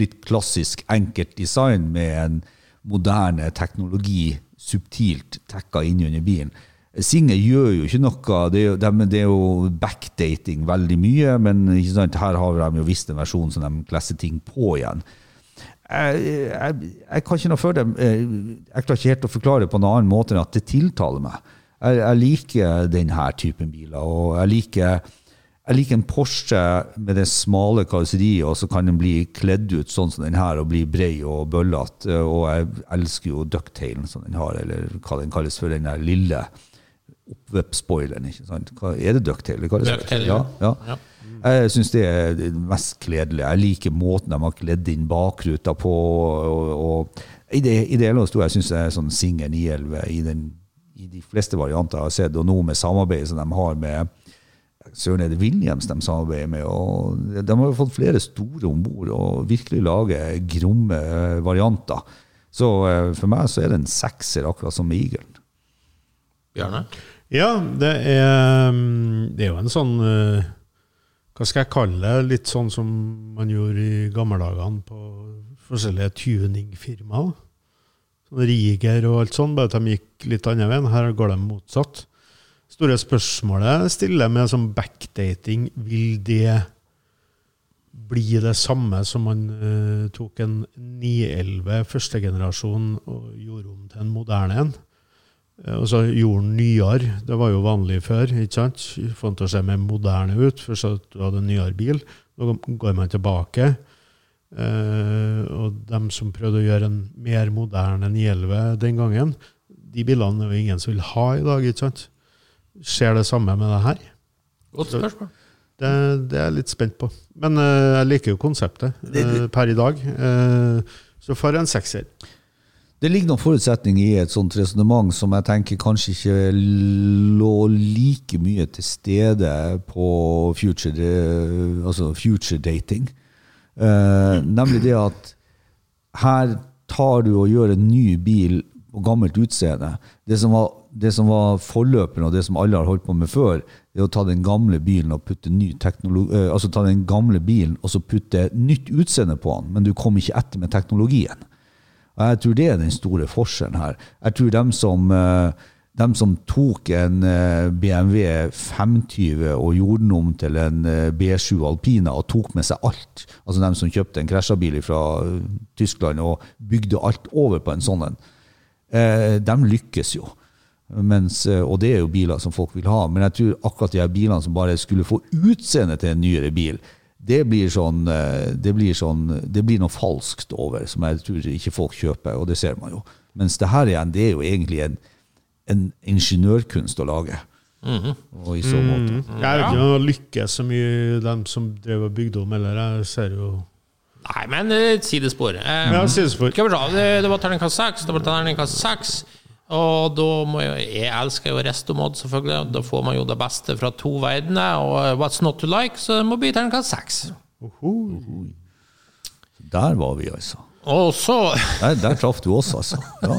litt klassisk enkelt design med en moderne teknologi subtilt tekka inn under bilen. Singer gjør jo ikke noe. Det er jo, de- det er jo backdating veldig mye, men her har de jo visst en versjon som de klesser ting på igjen. Jeg, jeg, jeg kan ikke noe for dem. Jeg klarer ikke helt å forklare det på en annen måte enn at det tiltaler meg. Jeg, jeg liker denne typen biler, og jeg liker, jeg liker en Porsche med det smale karosseriet, og så kan den bli kledd ut sånn som den her, og bli brei og bøllete. Og jeg elsker jo ducktailen som den har, eller hva den kalles for, den der lille oppvep-spoileren. ikke sant? Hva, er det ducktail? det kalles? Ducktail, ja. ja. ja. Jeg syns det er mest kledelige. Jeg liker måten de har kledd inn bakruta på. og, og det, i det hele og store, jeg syns er sånn Singer 911 i, den, i de fleste varianter jeg har sett, og nå med samarbeidet som de har med Søren er det Williams de samarbeider med. og De har jo fått flere store om bord og virkelig lager gromme varianter. Så eh, for meg så er det en sekser, akkurat som med Eaglen. Bjarne? Ja, det er, mm, det er jo en sånn eh, Hva skal jeg kalle det? Litt sånn som man gjorde i gamle dagene på forskjellige tuningfirmaer. Sånn Riger og alt sånn, bare at de gikk litt andre veien. Her går de motsatt. Store spørsmålet stiller med sånn backdating, vil det bli det samme som man uh, tok en 911 første generasjon og gjorde om til en moderne en? Eh, Og så gjorde den nyere. Det var jo vanlig før. ikke sant? Til å se mer moderne ut. Først at du hadde en nyere bil. Nå går man tilbake. Eh, og dem som prøvde å gjøre en mer moderne 911 den gangen, de bilene er jo ingen som vil ha i dag. ikke sant? Skjer det samme med det her? Godt spørsmål. Det, det er jeg litt spent på. Men uh, jeg liker jo konseptet uh, per i dag. Så får jeg en sekser. Det ligger noen forutsetninger i et sånt resonnement som jeg tenker kanskje ikke lå like mye til stede på future, altså future dating. Eh, nemlig det at her tar du og gjør en ny bil på gammelt utseende. Det som var, det som var forløperen, og det som alle har holdt på med før, er å ta den gamle bilen og putte ny teknologi, eh, altså ta den gamle bilen og så putte nytt utseende på den, men du kom ikke etter med teknologien. Og jeg tror det er den store forskjellen her. Jeg tror dem som, eh, dem som tok en eh, BMW 520 og gjorde den om til en eh, B7 Alpina og tok med seg alt, altså dem som kjøpte en krasjabil fra eh, Tyskland og bygde alt over på en sånn en, de lykkes jo. Mens, og det er jo biler som folk vil ha. Men jeg tror akkurat de her bilene som bare skulle få utseende til en nyere bil, det blir sånn, det blir sånn Det blir noe falskt over, som jeg tror ikke folk kjøper, og det ser man jo. Mens det her igjen, det er jo egentlig en, en ingeniørkunst å lage. Og i så måte. Jeg vet ikke om det lykkes så mye, dem som drev og bygde om, eller jeg ser jo Nei, men eh, et sidespor. Um, Ja, sidespor. Vi se, det, det var terningkast seks. Det var terningkast seks. Og da må jo, Jeg elsker jo restomod, selvfølgelig. Da får man jo det beste fra to verdener. Og eh, what's not to like, så det må bli terningkast seks. Der var vi, altså. Og så Der, der traff du oss, altså. Ja.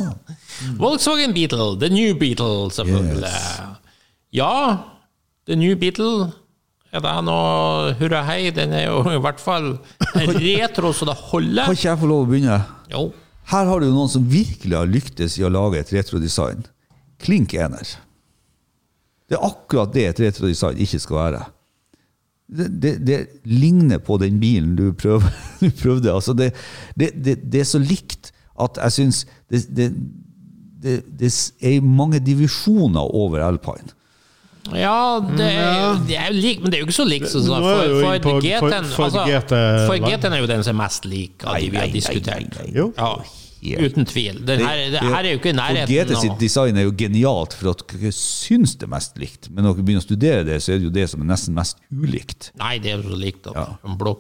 Volkswagen Beetle. The New Beetle, selvfølgelig. Ja, The New Beetle. Er det noe hurra hei? Den er jo i hvert fall retro så det holder. Kan ikke jeg få lov å begynne? Jo. Her har du noen som virkelig har lyktes i å lage et retrodesign. Klink ener. Det er akkurat det et retrodesign ikke skal være. Det, det, det ligner på den bilen du, prøv, du prøvde. Altså det, det, det, det er så likt at jeg syns det, det, det, det er mange divisjoner over Alpine. Ja, det er, det er jo lik, men det er jo ikke så likt. sånn, For, for, GT-en for- for altså, for. GT-en er jo den som er mest lik av de vi har diskutert. Jo. Ja. Uten tvil. Den her, det her er jo ikke i For nærheten GT sitt design er jo genialt, for at dere syns det er mest likt. Men når dere begynner å studere det, så er det jo det som er nesten mest ulikt. Nei, det er jo så likt. Da. Ja.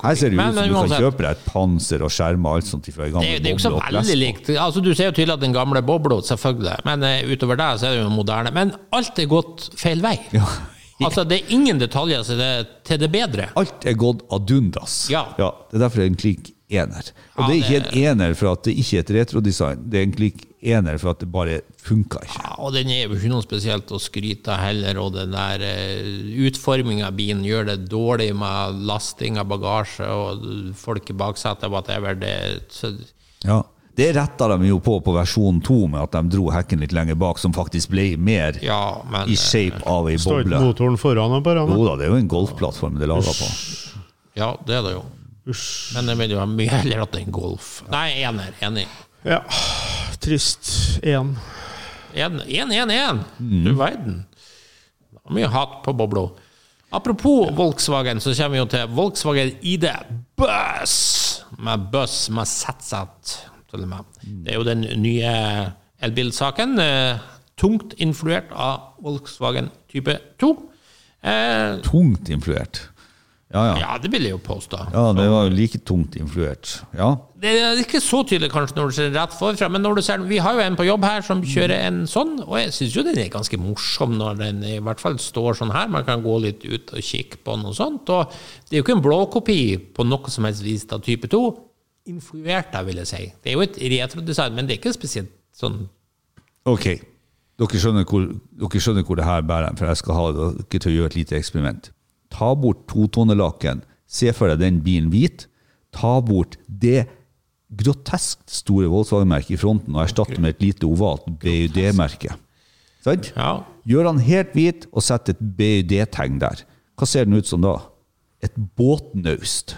Her ser det Men, ut som men du kan uansett, kjøpe deg et panser og skjermer alt sånt fra Det gammel er, det er jo ikke så veldig likt. Altså, du ser jo tydelig at den gamle bobla, selvfølgelig. Men uh, utover det så er det jo moderne. Men alt er gått feil vei. Ja. Altså, det er ingen detaljer som er til det bedre. Alt er gått ad undas. Ja. Det er derfor det er en klikk ener. Og Ja, det er ikke en ener for at det ikke er et retrodesign, det er en klikk ener for at det bare funka ikke. Ja, og den er jo ikke noe spesielt å skryte av heller, og den der uh, utforminga av bilen gjør det dårlig med lasting av bagasje og folk i baksetet, whatever. Det, så, Ja. Det retta de jo på på versjon 2 med at de dro hekken litt lenger bak, som faktisk ble mer ja, men i shape av ei Står ikke motoren foran og bare? Jo da, det er jo en golfplattform det er laga på. eh, Ja, det er det jo. Men jeg vil jo mye heller at det er en Golf. Nei, ener. Enig. Ja. Trist. Én. 1-1-1! Mm. Du verden. Det var mye hat på bobla. Apropos Volkswagen, så kommer vi jo til Volkswagen ID Buss! Med buss med ZZ, til og med. Det er jo den nye elbilsaken. eh, Tungt influert av Volkswagen type 2. Eh, Tungt influert. Ja, ja. ja, det vil jeg jo påstå. Ja, det var jo like tungt influert. Ja. Det er ikke så tydelig kanskje når du ser rett forfra, men når du ser, vi har jo en på jobb her som kjører en sånn, og jeg syns jo den er ganske morsom når den i hvert fall står sånn her. Man kan gå litt ut og kikke på noe sånt. Og det er jo ikke en blåkopi på noe som helst vis av type 2. Influert, da, vil jeg si. Det er jo et retrodesign, men det er ikke spesielt sånn Ok. Dere skjønner, hvor, dere skjønner hvor det her bærer for jeg skal ha dere til å gjøre et lite eksperiment. Ta bort totonelakken. Se for deg den bilen hvit. Ta bort det groteskt store Volkswagen-merket i fronten og erstatte med et lite ovalt BUD-merke. Sant? Ja. Gjør han helt hvit og sett et BUD-tegn der. Hva ser den ut som da? Et båtnaust.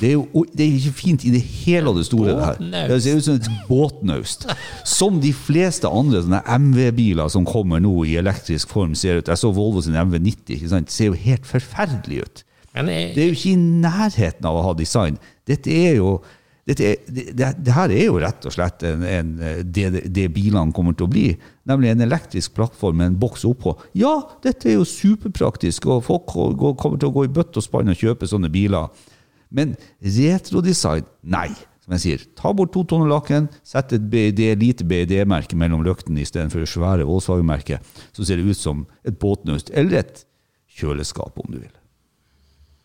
Det er jo det er ikke fint i det hele og det store. det her. Det ser ut som et båtnaust. Som de fleste andre sånne MV-biler som kommer nå i elektrisk form, ser ut. Jeg så Volvo sin MV90. ikke sant? Det ser jo helt forferdelig ut. Men jeg, Det er jo ikke i nærheten av å ha design. Dette er jo dette er, det, det, her er jo rett og slett en, en, det, det bilene kommer til å bli. Nemlig en elektrisk plattform med en boks oppå. Ja, dette er jo superpraktisk, og folk går- kommer til å gå i bøtt og spann og kjøpe sånne biler. Men retrodesign, nei. Som jeg sier, ta bort totonelakken, sett et BID, lite BID-merke mellom løktene istedenfor det svære Volkswagen-merket. Så ser det ut som et båtnaust, eller et kjøleskap, om du vil.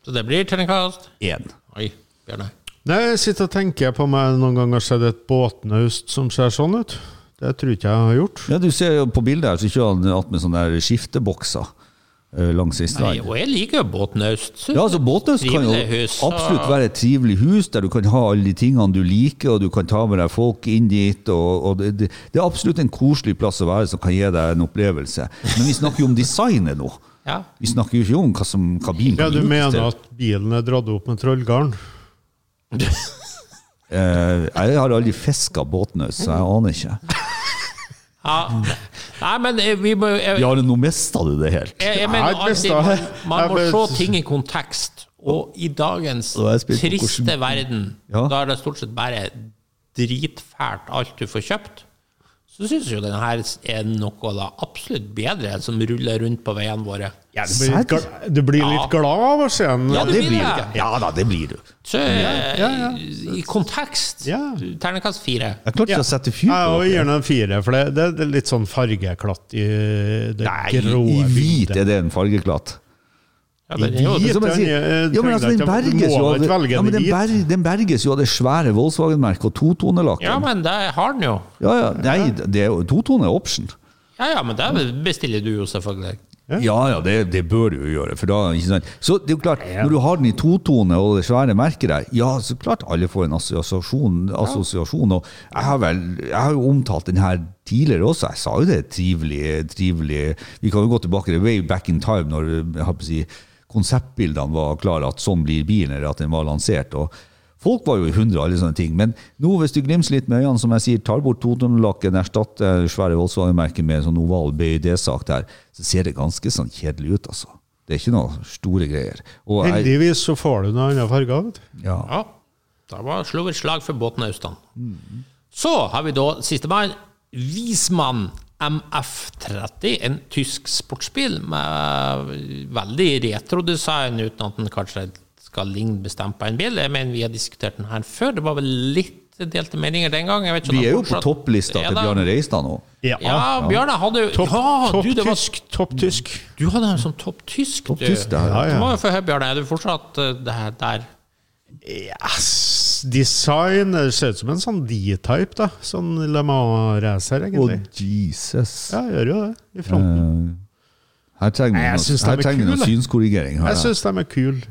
så det blir terningkast Én. Oi, Bjørne. Nei, jeg sitter og tenker på meg noen ganger har sett et båtnaust som ser sånn ut. Det tror ikke jeg har gjort. Ja, du ser jo på bildet her, så kjører han attmed sånne der skiftebokser eh, langs ei Nei, og jeg liker båtnaust. Ja, altså Båtnaust kan jo hus, absolutt være et trivelig hus, der du kan ha alle de tingene du liker, og du kan ta med deg folk inn dit. og, og det, det, det er absolutt en koselig plass å være som kan gi deg en opplevelse. Men vi snakker jo om designet nå. Ja. Vi snakker jo ikke om hva, som, hva bilen Ja, Du mener til. at bilen er dratt opp med trollgarn? Eh, jeg har aldri fiska båtnaust, så jeg aner ikke. ja. Nei, men eh, vi må jeg, Ja, nå mista du det helt. jeg, jeg mener alltid man, man jeg må se ting i kontekst. Og i dagens triste verden, Ja. da er det stort sett bare dritfælt alt du får kjøpt, så syns jeg jo den her er noe da absolutt bedre som ruller rundt på veiene våre. Du blir litt, du blir Ja. litt glad av å se den? Ja, Ja, det blir du. Ja da, det blir du. Så ja, i kontekst Ja. terningkast fire. Jeg klarte ikke å sette fyr Jeg på gir det. den en fire, for det, det er litt sånn fargeklatt i det Nei, grå i hvit er det en fargeklatt. Ja, den er jo, sier, er- ja, men altså, den berges jo av det, ja, men den, berges jo av det svære Volkswagen-merket og totonelakken. ja, men det har den jo. Ja, ja, nei, det er totone er option. Ja, ja, men det bestiller du jo selvfølgelig. Ja, ja, det, det bør du jo gjøre. For da, ikke sant? Så det er jo klart, når du har den i totone og det svære merket der, ja, så klart alle får en assosiasjon. assosiasjon og jeg har, vel, jeg har jo omtalt den her tidligere også. Jeg sa jo det er trivelig, trivelig Vi kan jo gå tilbake til way back in time, når jeg har på å si, konseptbildene var klare, at sånn blir bilen, eller at den var lansert. og Folk var jo i hundre, alle sånne ting. Men nå, hvis du glimser litt med øynene, som jeg sier, tar bort totonlakken, erstatter det svære Volkswagen-merket med en sånn oval BYD-sak der, så ser det ganske sånn kjedelig ut, altså. Det er ikke noe store greier. Og Heldigvis så får du noen andre farger. vet du. ja. Ja, da var slo et slag for båten Austan. Mm. Så har vi da sistemann, Wiesmann MF30, en tysk sportsbil med veldig retrodesign, uten at den kanskje skal ligne bestemt på en bil. Jeg mener vi har diskutert den her før. Det var vel litt delte meninger den gang. Jeg vet ikke Vi er jo på topplista til. Bjarne Reistad nå. Ja, Ja, Bjarne hadde jo Topp ja, top du, tysk, Topp tysk. du hadde den som topp tysk, top du. tysk, det her. Ja, Du må jo få høre, Bjarne. Er du fortsatt uh, der? Yes. Design det ser ut som en sånn D-type, da. Sånn Le Mans-racer, Å, Oh, Jesus. Ja, gjør jo det. I fronten. Uh, her trenger vi noe, er synskorrigering. Her, Jeg syns de er kule.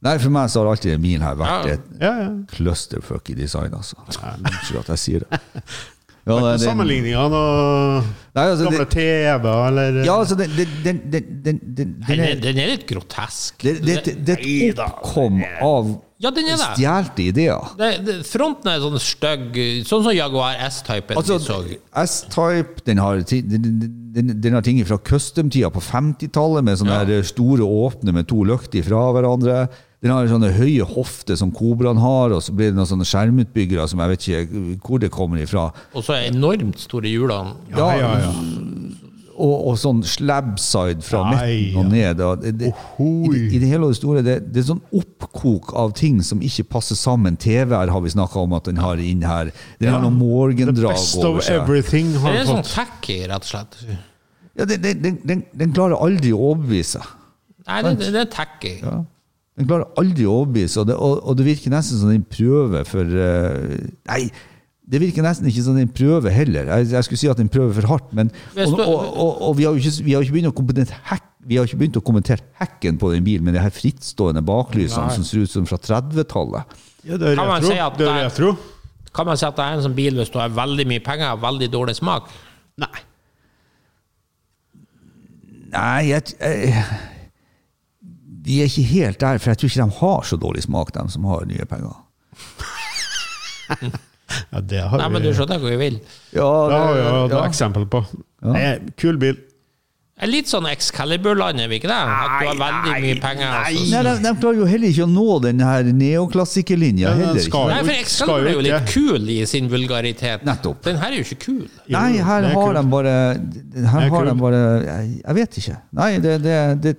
Nei, For meg så har alltid Min her vært Ja. et Ja, ja. clusterfuck i design. Altså. Unnskyld at jeg sier det. Ja, det, nei, den- Sammenligningene og Nei, altså, gamle TV-er, eller ja, altså, den, den, den, den, den, den, Den den er, er, den er litt grotesk. det, det, det, det er et oppkom av Ja, den er det. stjelte ideer. Det, det, fronten er sånn stygg, sånn som Jaguar S-typen Altså, vi så. S-Type den har, den, den, den har ting fra custom-tida på 50-tallet, med sånne Ja. store åpne med to løkter fra hverandre. Den har sånne høye hofter som Kobraen har, og så blir det noen sånne skjermutbyggere som jeg vet ikke hvor det kommer ifra. Og så er enormt store hjulene. Ja, ja, ja. Og, og sånn slabside fra Nei, midten og ned. Og det, det, i, det, I det hele og det store, det, det er sånn oppkok av ting som ikke passer sammen. TV-er har vi snakka om at den har inn her. Den har noe The morgendrag over seg. everything Det har er sånn tacky, rett og slett. Ja, den, den, den, den, den klarer aldri å overbevise. Nei, det, det, det er tacky. Ja. Den klarer aldri å overbevise, og det, og, og det virker nesten som den prøver for uh, Nei, det virker nesten ikke som den prøver heller. Jeg, jeg skulle si at den prøver for hardt, men Og, og, og, og vi har jo ikke, vi har ikke begynt å hack, vi har ikke begynt å kommentere hacken på den bilen med de her frittstående baklysene Nei. som ser ut som fra 30-tallet. Ja, det er Kan retro. si det det er- retro. Kan man si at det er en sånn bil hvis du har veldig mye penger og veldig dårlig smak? Nei. Nei, jeg, jeg, de er ikke helt der, for jeg tror ikke de har så dårlig smak, de som har nye penger. Ja, det har Nei, men du skjønner hvor vi vil. Ja, det har vi jo ja. et eksempel på. Nei, kul bil. Det litt sånn Excalibur-land, er vi ikke det? At du har veldig mye penger. altså. Nei, de, de klarer jo heller ikke å nå den her neoklassikerlinja. Ja. Nei, for Excalibur er jo litt kul i sin vulgaritet. Nettopp. Den her er jo ikke kul. Nei, her er har de bare Her er har de bare Jeg, jeg vet ikke. Nei, det, det, det,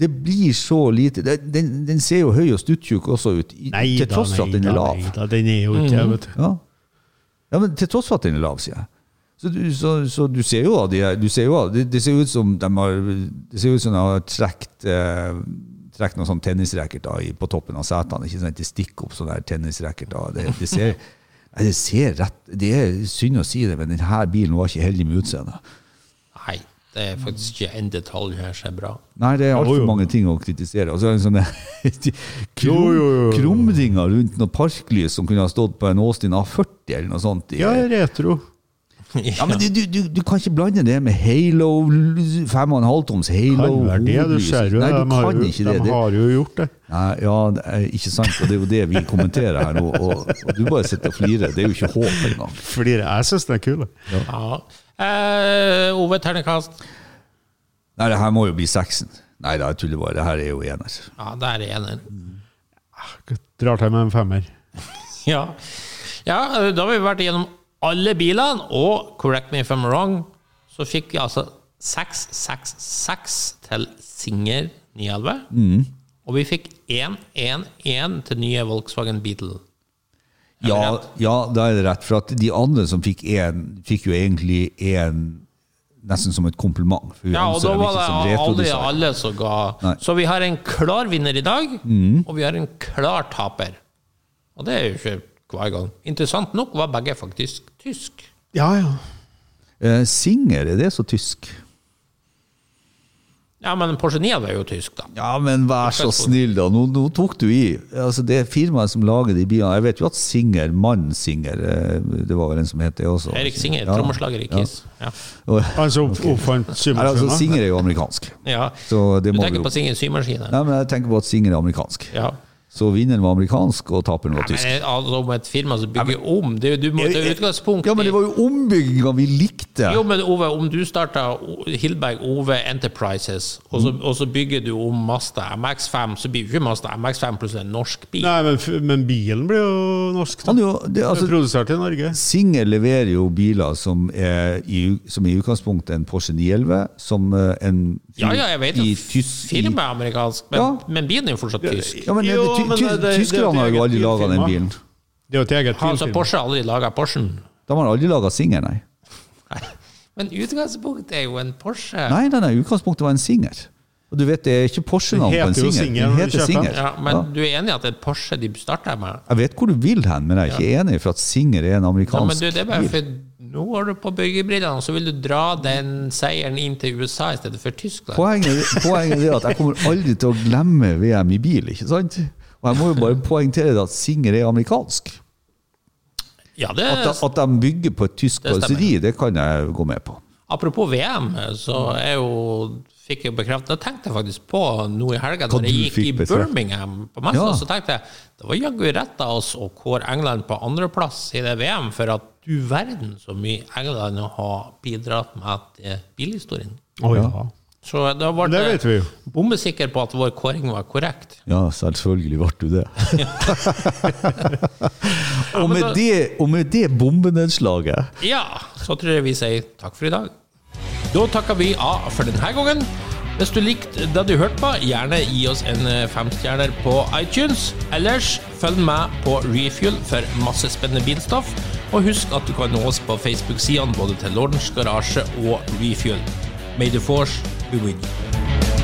det blir så lite det, den, den ser jo høy og stuttjukk også ut, Nei til da, tross for at den er da, lav. nei da, Den er jo ikke mm. vet du. Ja. ja, men til tross for at den er lav, sier jeg. Så du, så, så du ser jo av de her- det, det ser ut som de har Det ser ut som de har trukket eh, trekt noen sånn tennisracketer på toppen av setene. Ikke sånn at De stikker opp sånne her tennisracketer. Det, det, ser, nei, det ser rett Det er synd å si det, men denne bilen var ikke heldig med utseendet. Det er faktisk ikke en detalj her som er bra. Nei, det er altfor mange ting å kritisere. Og så er det sånne krum, krumringer rundt noe parklys som kunne ha stått på en Austin A40 eller noe sånt. Ja, retro. Ja, men du, du, du, du kan ikke blande det med Halo 5,5 toms Halo Kan være det, du ser jo. Nei, du de har kan jo, ikke det. de har jo gjort det. nei, ja, det er ikke sant, og det er jo det vi kommenterer her nå. Og, og du bare sitter og flirer. Det er jo ikke håp engang. Flirer. jeg syns den er kul. Ja. Eh, Ove, ternekast. Nei, det her må jo bli seksen. Nei da, jeg tuller bare. Det her er jo ener. Ja, det er ener. Drar til med en femmer. Ja. ja, da har vi vært igjennom alle bilene, og correct me if I'm wrong, så fikk vi altså 666 til Singer 911. Og vi fikk 111 til nye Volkswagen Beetle. Ja, ja, da er det rett. For at de andre som fikk én, fikk jo egentlig én nesten som et kompliment. For Ja, og da var det aldri alle som ga Nei. Så vi har en klar vinner i dag, og vi har en klar taper. Og det er jo ikke hver gang. Interessant nok var begge faktisk tysk. Ja, ja. Eh, Singer, er det så tysk? Ja, men Porsche 9 er jo tysk, da. Ja, men vær så snill, da. Nå, nå tok du i. Altså, det firmaet som lager de bilene Jeg vet jo at Singer, mannen Singer, eh, det var vel en som het det også. Erik Singer, Ja, trommeslager i Kiss. Ja. Han som oppfant Nei, altså. Singer er jo amerikansk. ja. Så det Du må vi tenker jo på Singer symaskiner? Nei, men jeg tenker på at Singer er amerikansk. Ja. Så vinneren var amerikansk, og taperen var Men tysk. altså, om et firma som bygger om det, er Du må ta utgangspunkt Ja, men det var jo ombygginga vi likte! Jo, men Ove, om du starta Hillberg Ove Enterprises, og så, og så bygger du om Mazda MX5, så blir jo ikke Mazda MX5 plutselig en norsk bil. Nei, men, men bilen blir jo norsk. Da. Han er jo, det, er altså, produsert i Norge. Singer leverer jo biler som er i, som i utgangspunktet en Porsche 911, som en en Ja, ja, jeg vet jo i i- firmaet er amerikansk, men, Ja. men bilen er jo fortsatt tysk. Ja, men, Jo, det, ty, Tyskerne er har jo aldri laga den bilen. Det er jo et eget Altså, bilfirma. Porsche har aldri laga Porschen. De har aldri laga Singer, nei. Men utgangspunktet er jo en Porsche. Nei, nei, nei, utgangspunktet var en Singer. Og du vet, det er ikke Porsche-navnet på en Singer. Singer Den heter Singer. Ja, men Ja. du er enig i at det er Porsche de starter med? Jeg vet hvor du vil hen, men jeg er ikke enig, for at Singer er en Ja, men amerikansk du, det er bare bil. for nå har du på byggebrillene, så vil du dra den seieren inn til USA i stedet for Tyskland. Poenget, poenget er at jeg kommer aldri til å glemme VM i bil, ikke sant? Og jeg må jo bare poengtere at Singer er amerikansk. Ja, det At de, at de bygger på et tysk Det karosseri, det kan jeg gå med på. Apropos VM, så er jo fikk jeg bekreftet Da tenkte jeg faktisk på noe i helga, da jeg gikk i? Birmingham på messa. Ja. Så tenkte jeg det var jaggu rett av oss å kåre England på andreplass i det VM, for at du verden så mye England har bidratt med til bilhistorien. Å ja. Så da ble Det vet vi jo. bombesikker på at vår kåring var korrekt. Ja, selvfølgelig ble du det. og, med det og med det bombenedslaget Ja, så tror jeg vi sier takk for i dag. Da takker vi av for denne gangen. Hvis du likte det du hørte på, gjerne gi oss en eh, femstjerner på iTunes. Ellers følg med på Refuel for masse spennende bilstoff. Og husk at du kan nå oss på Facebook-sidene både til Lordens Garasje og Refuel. May the force be with you.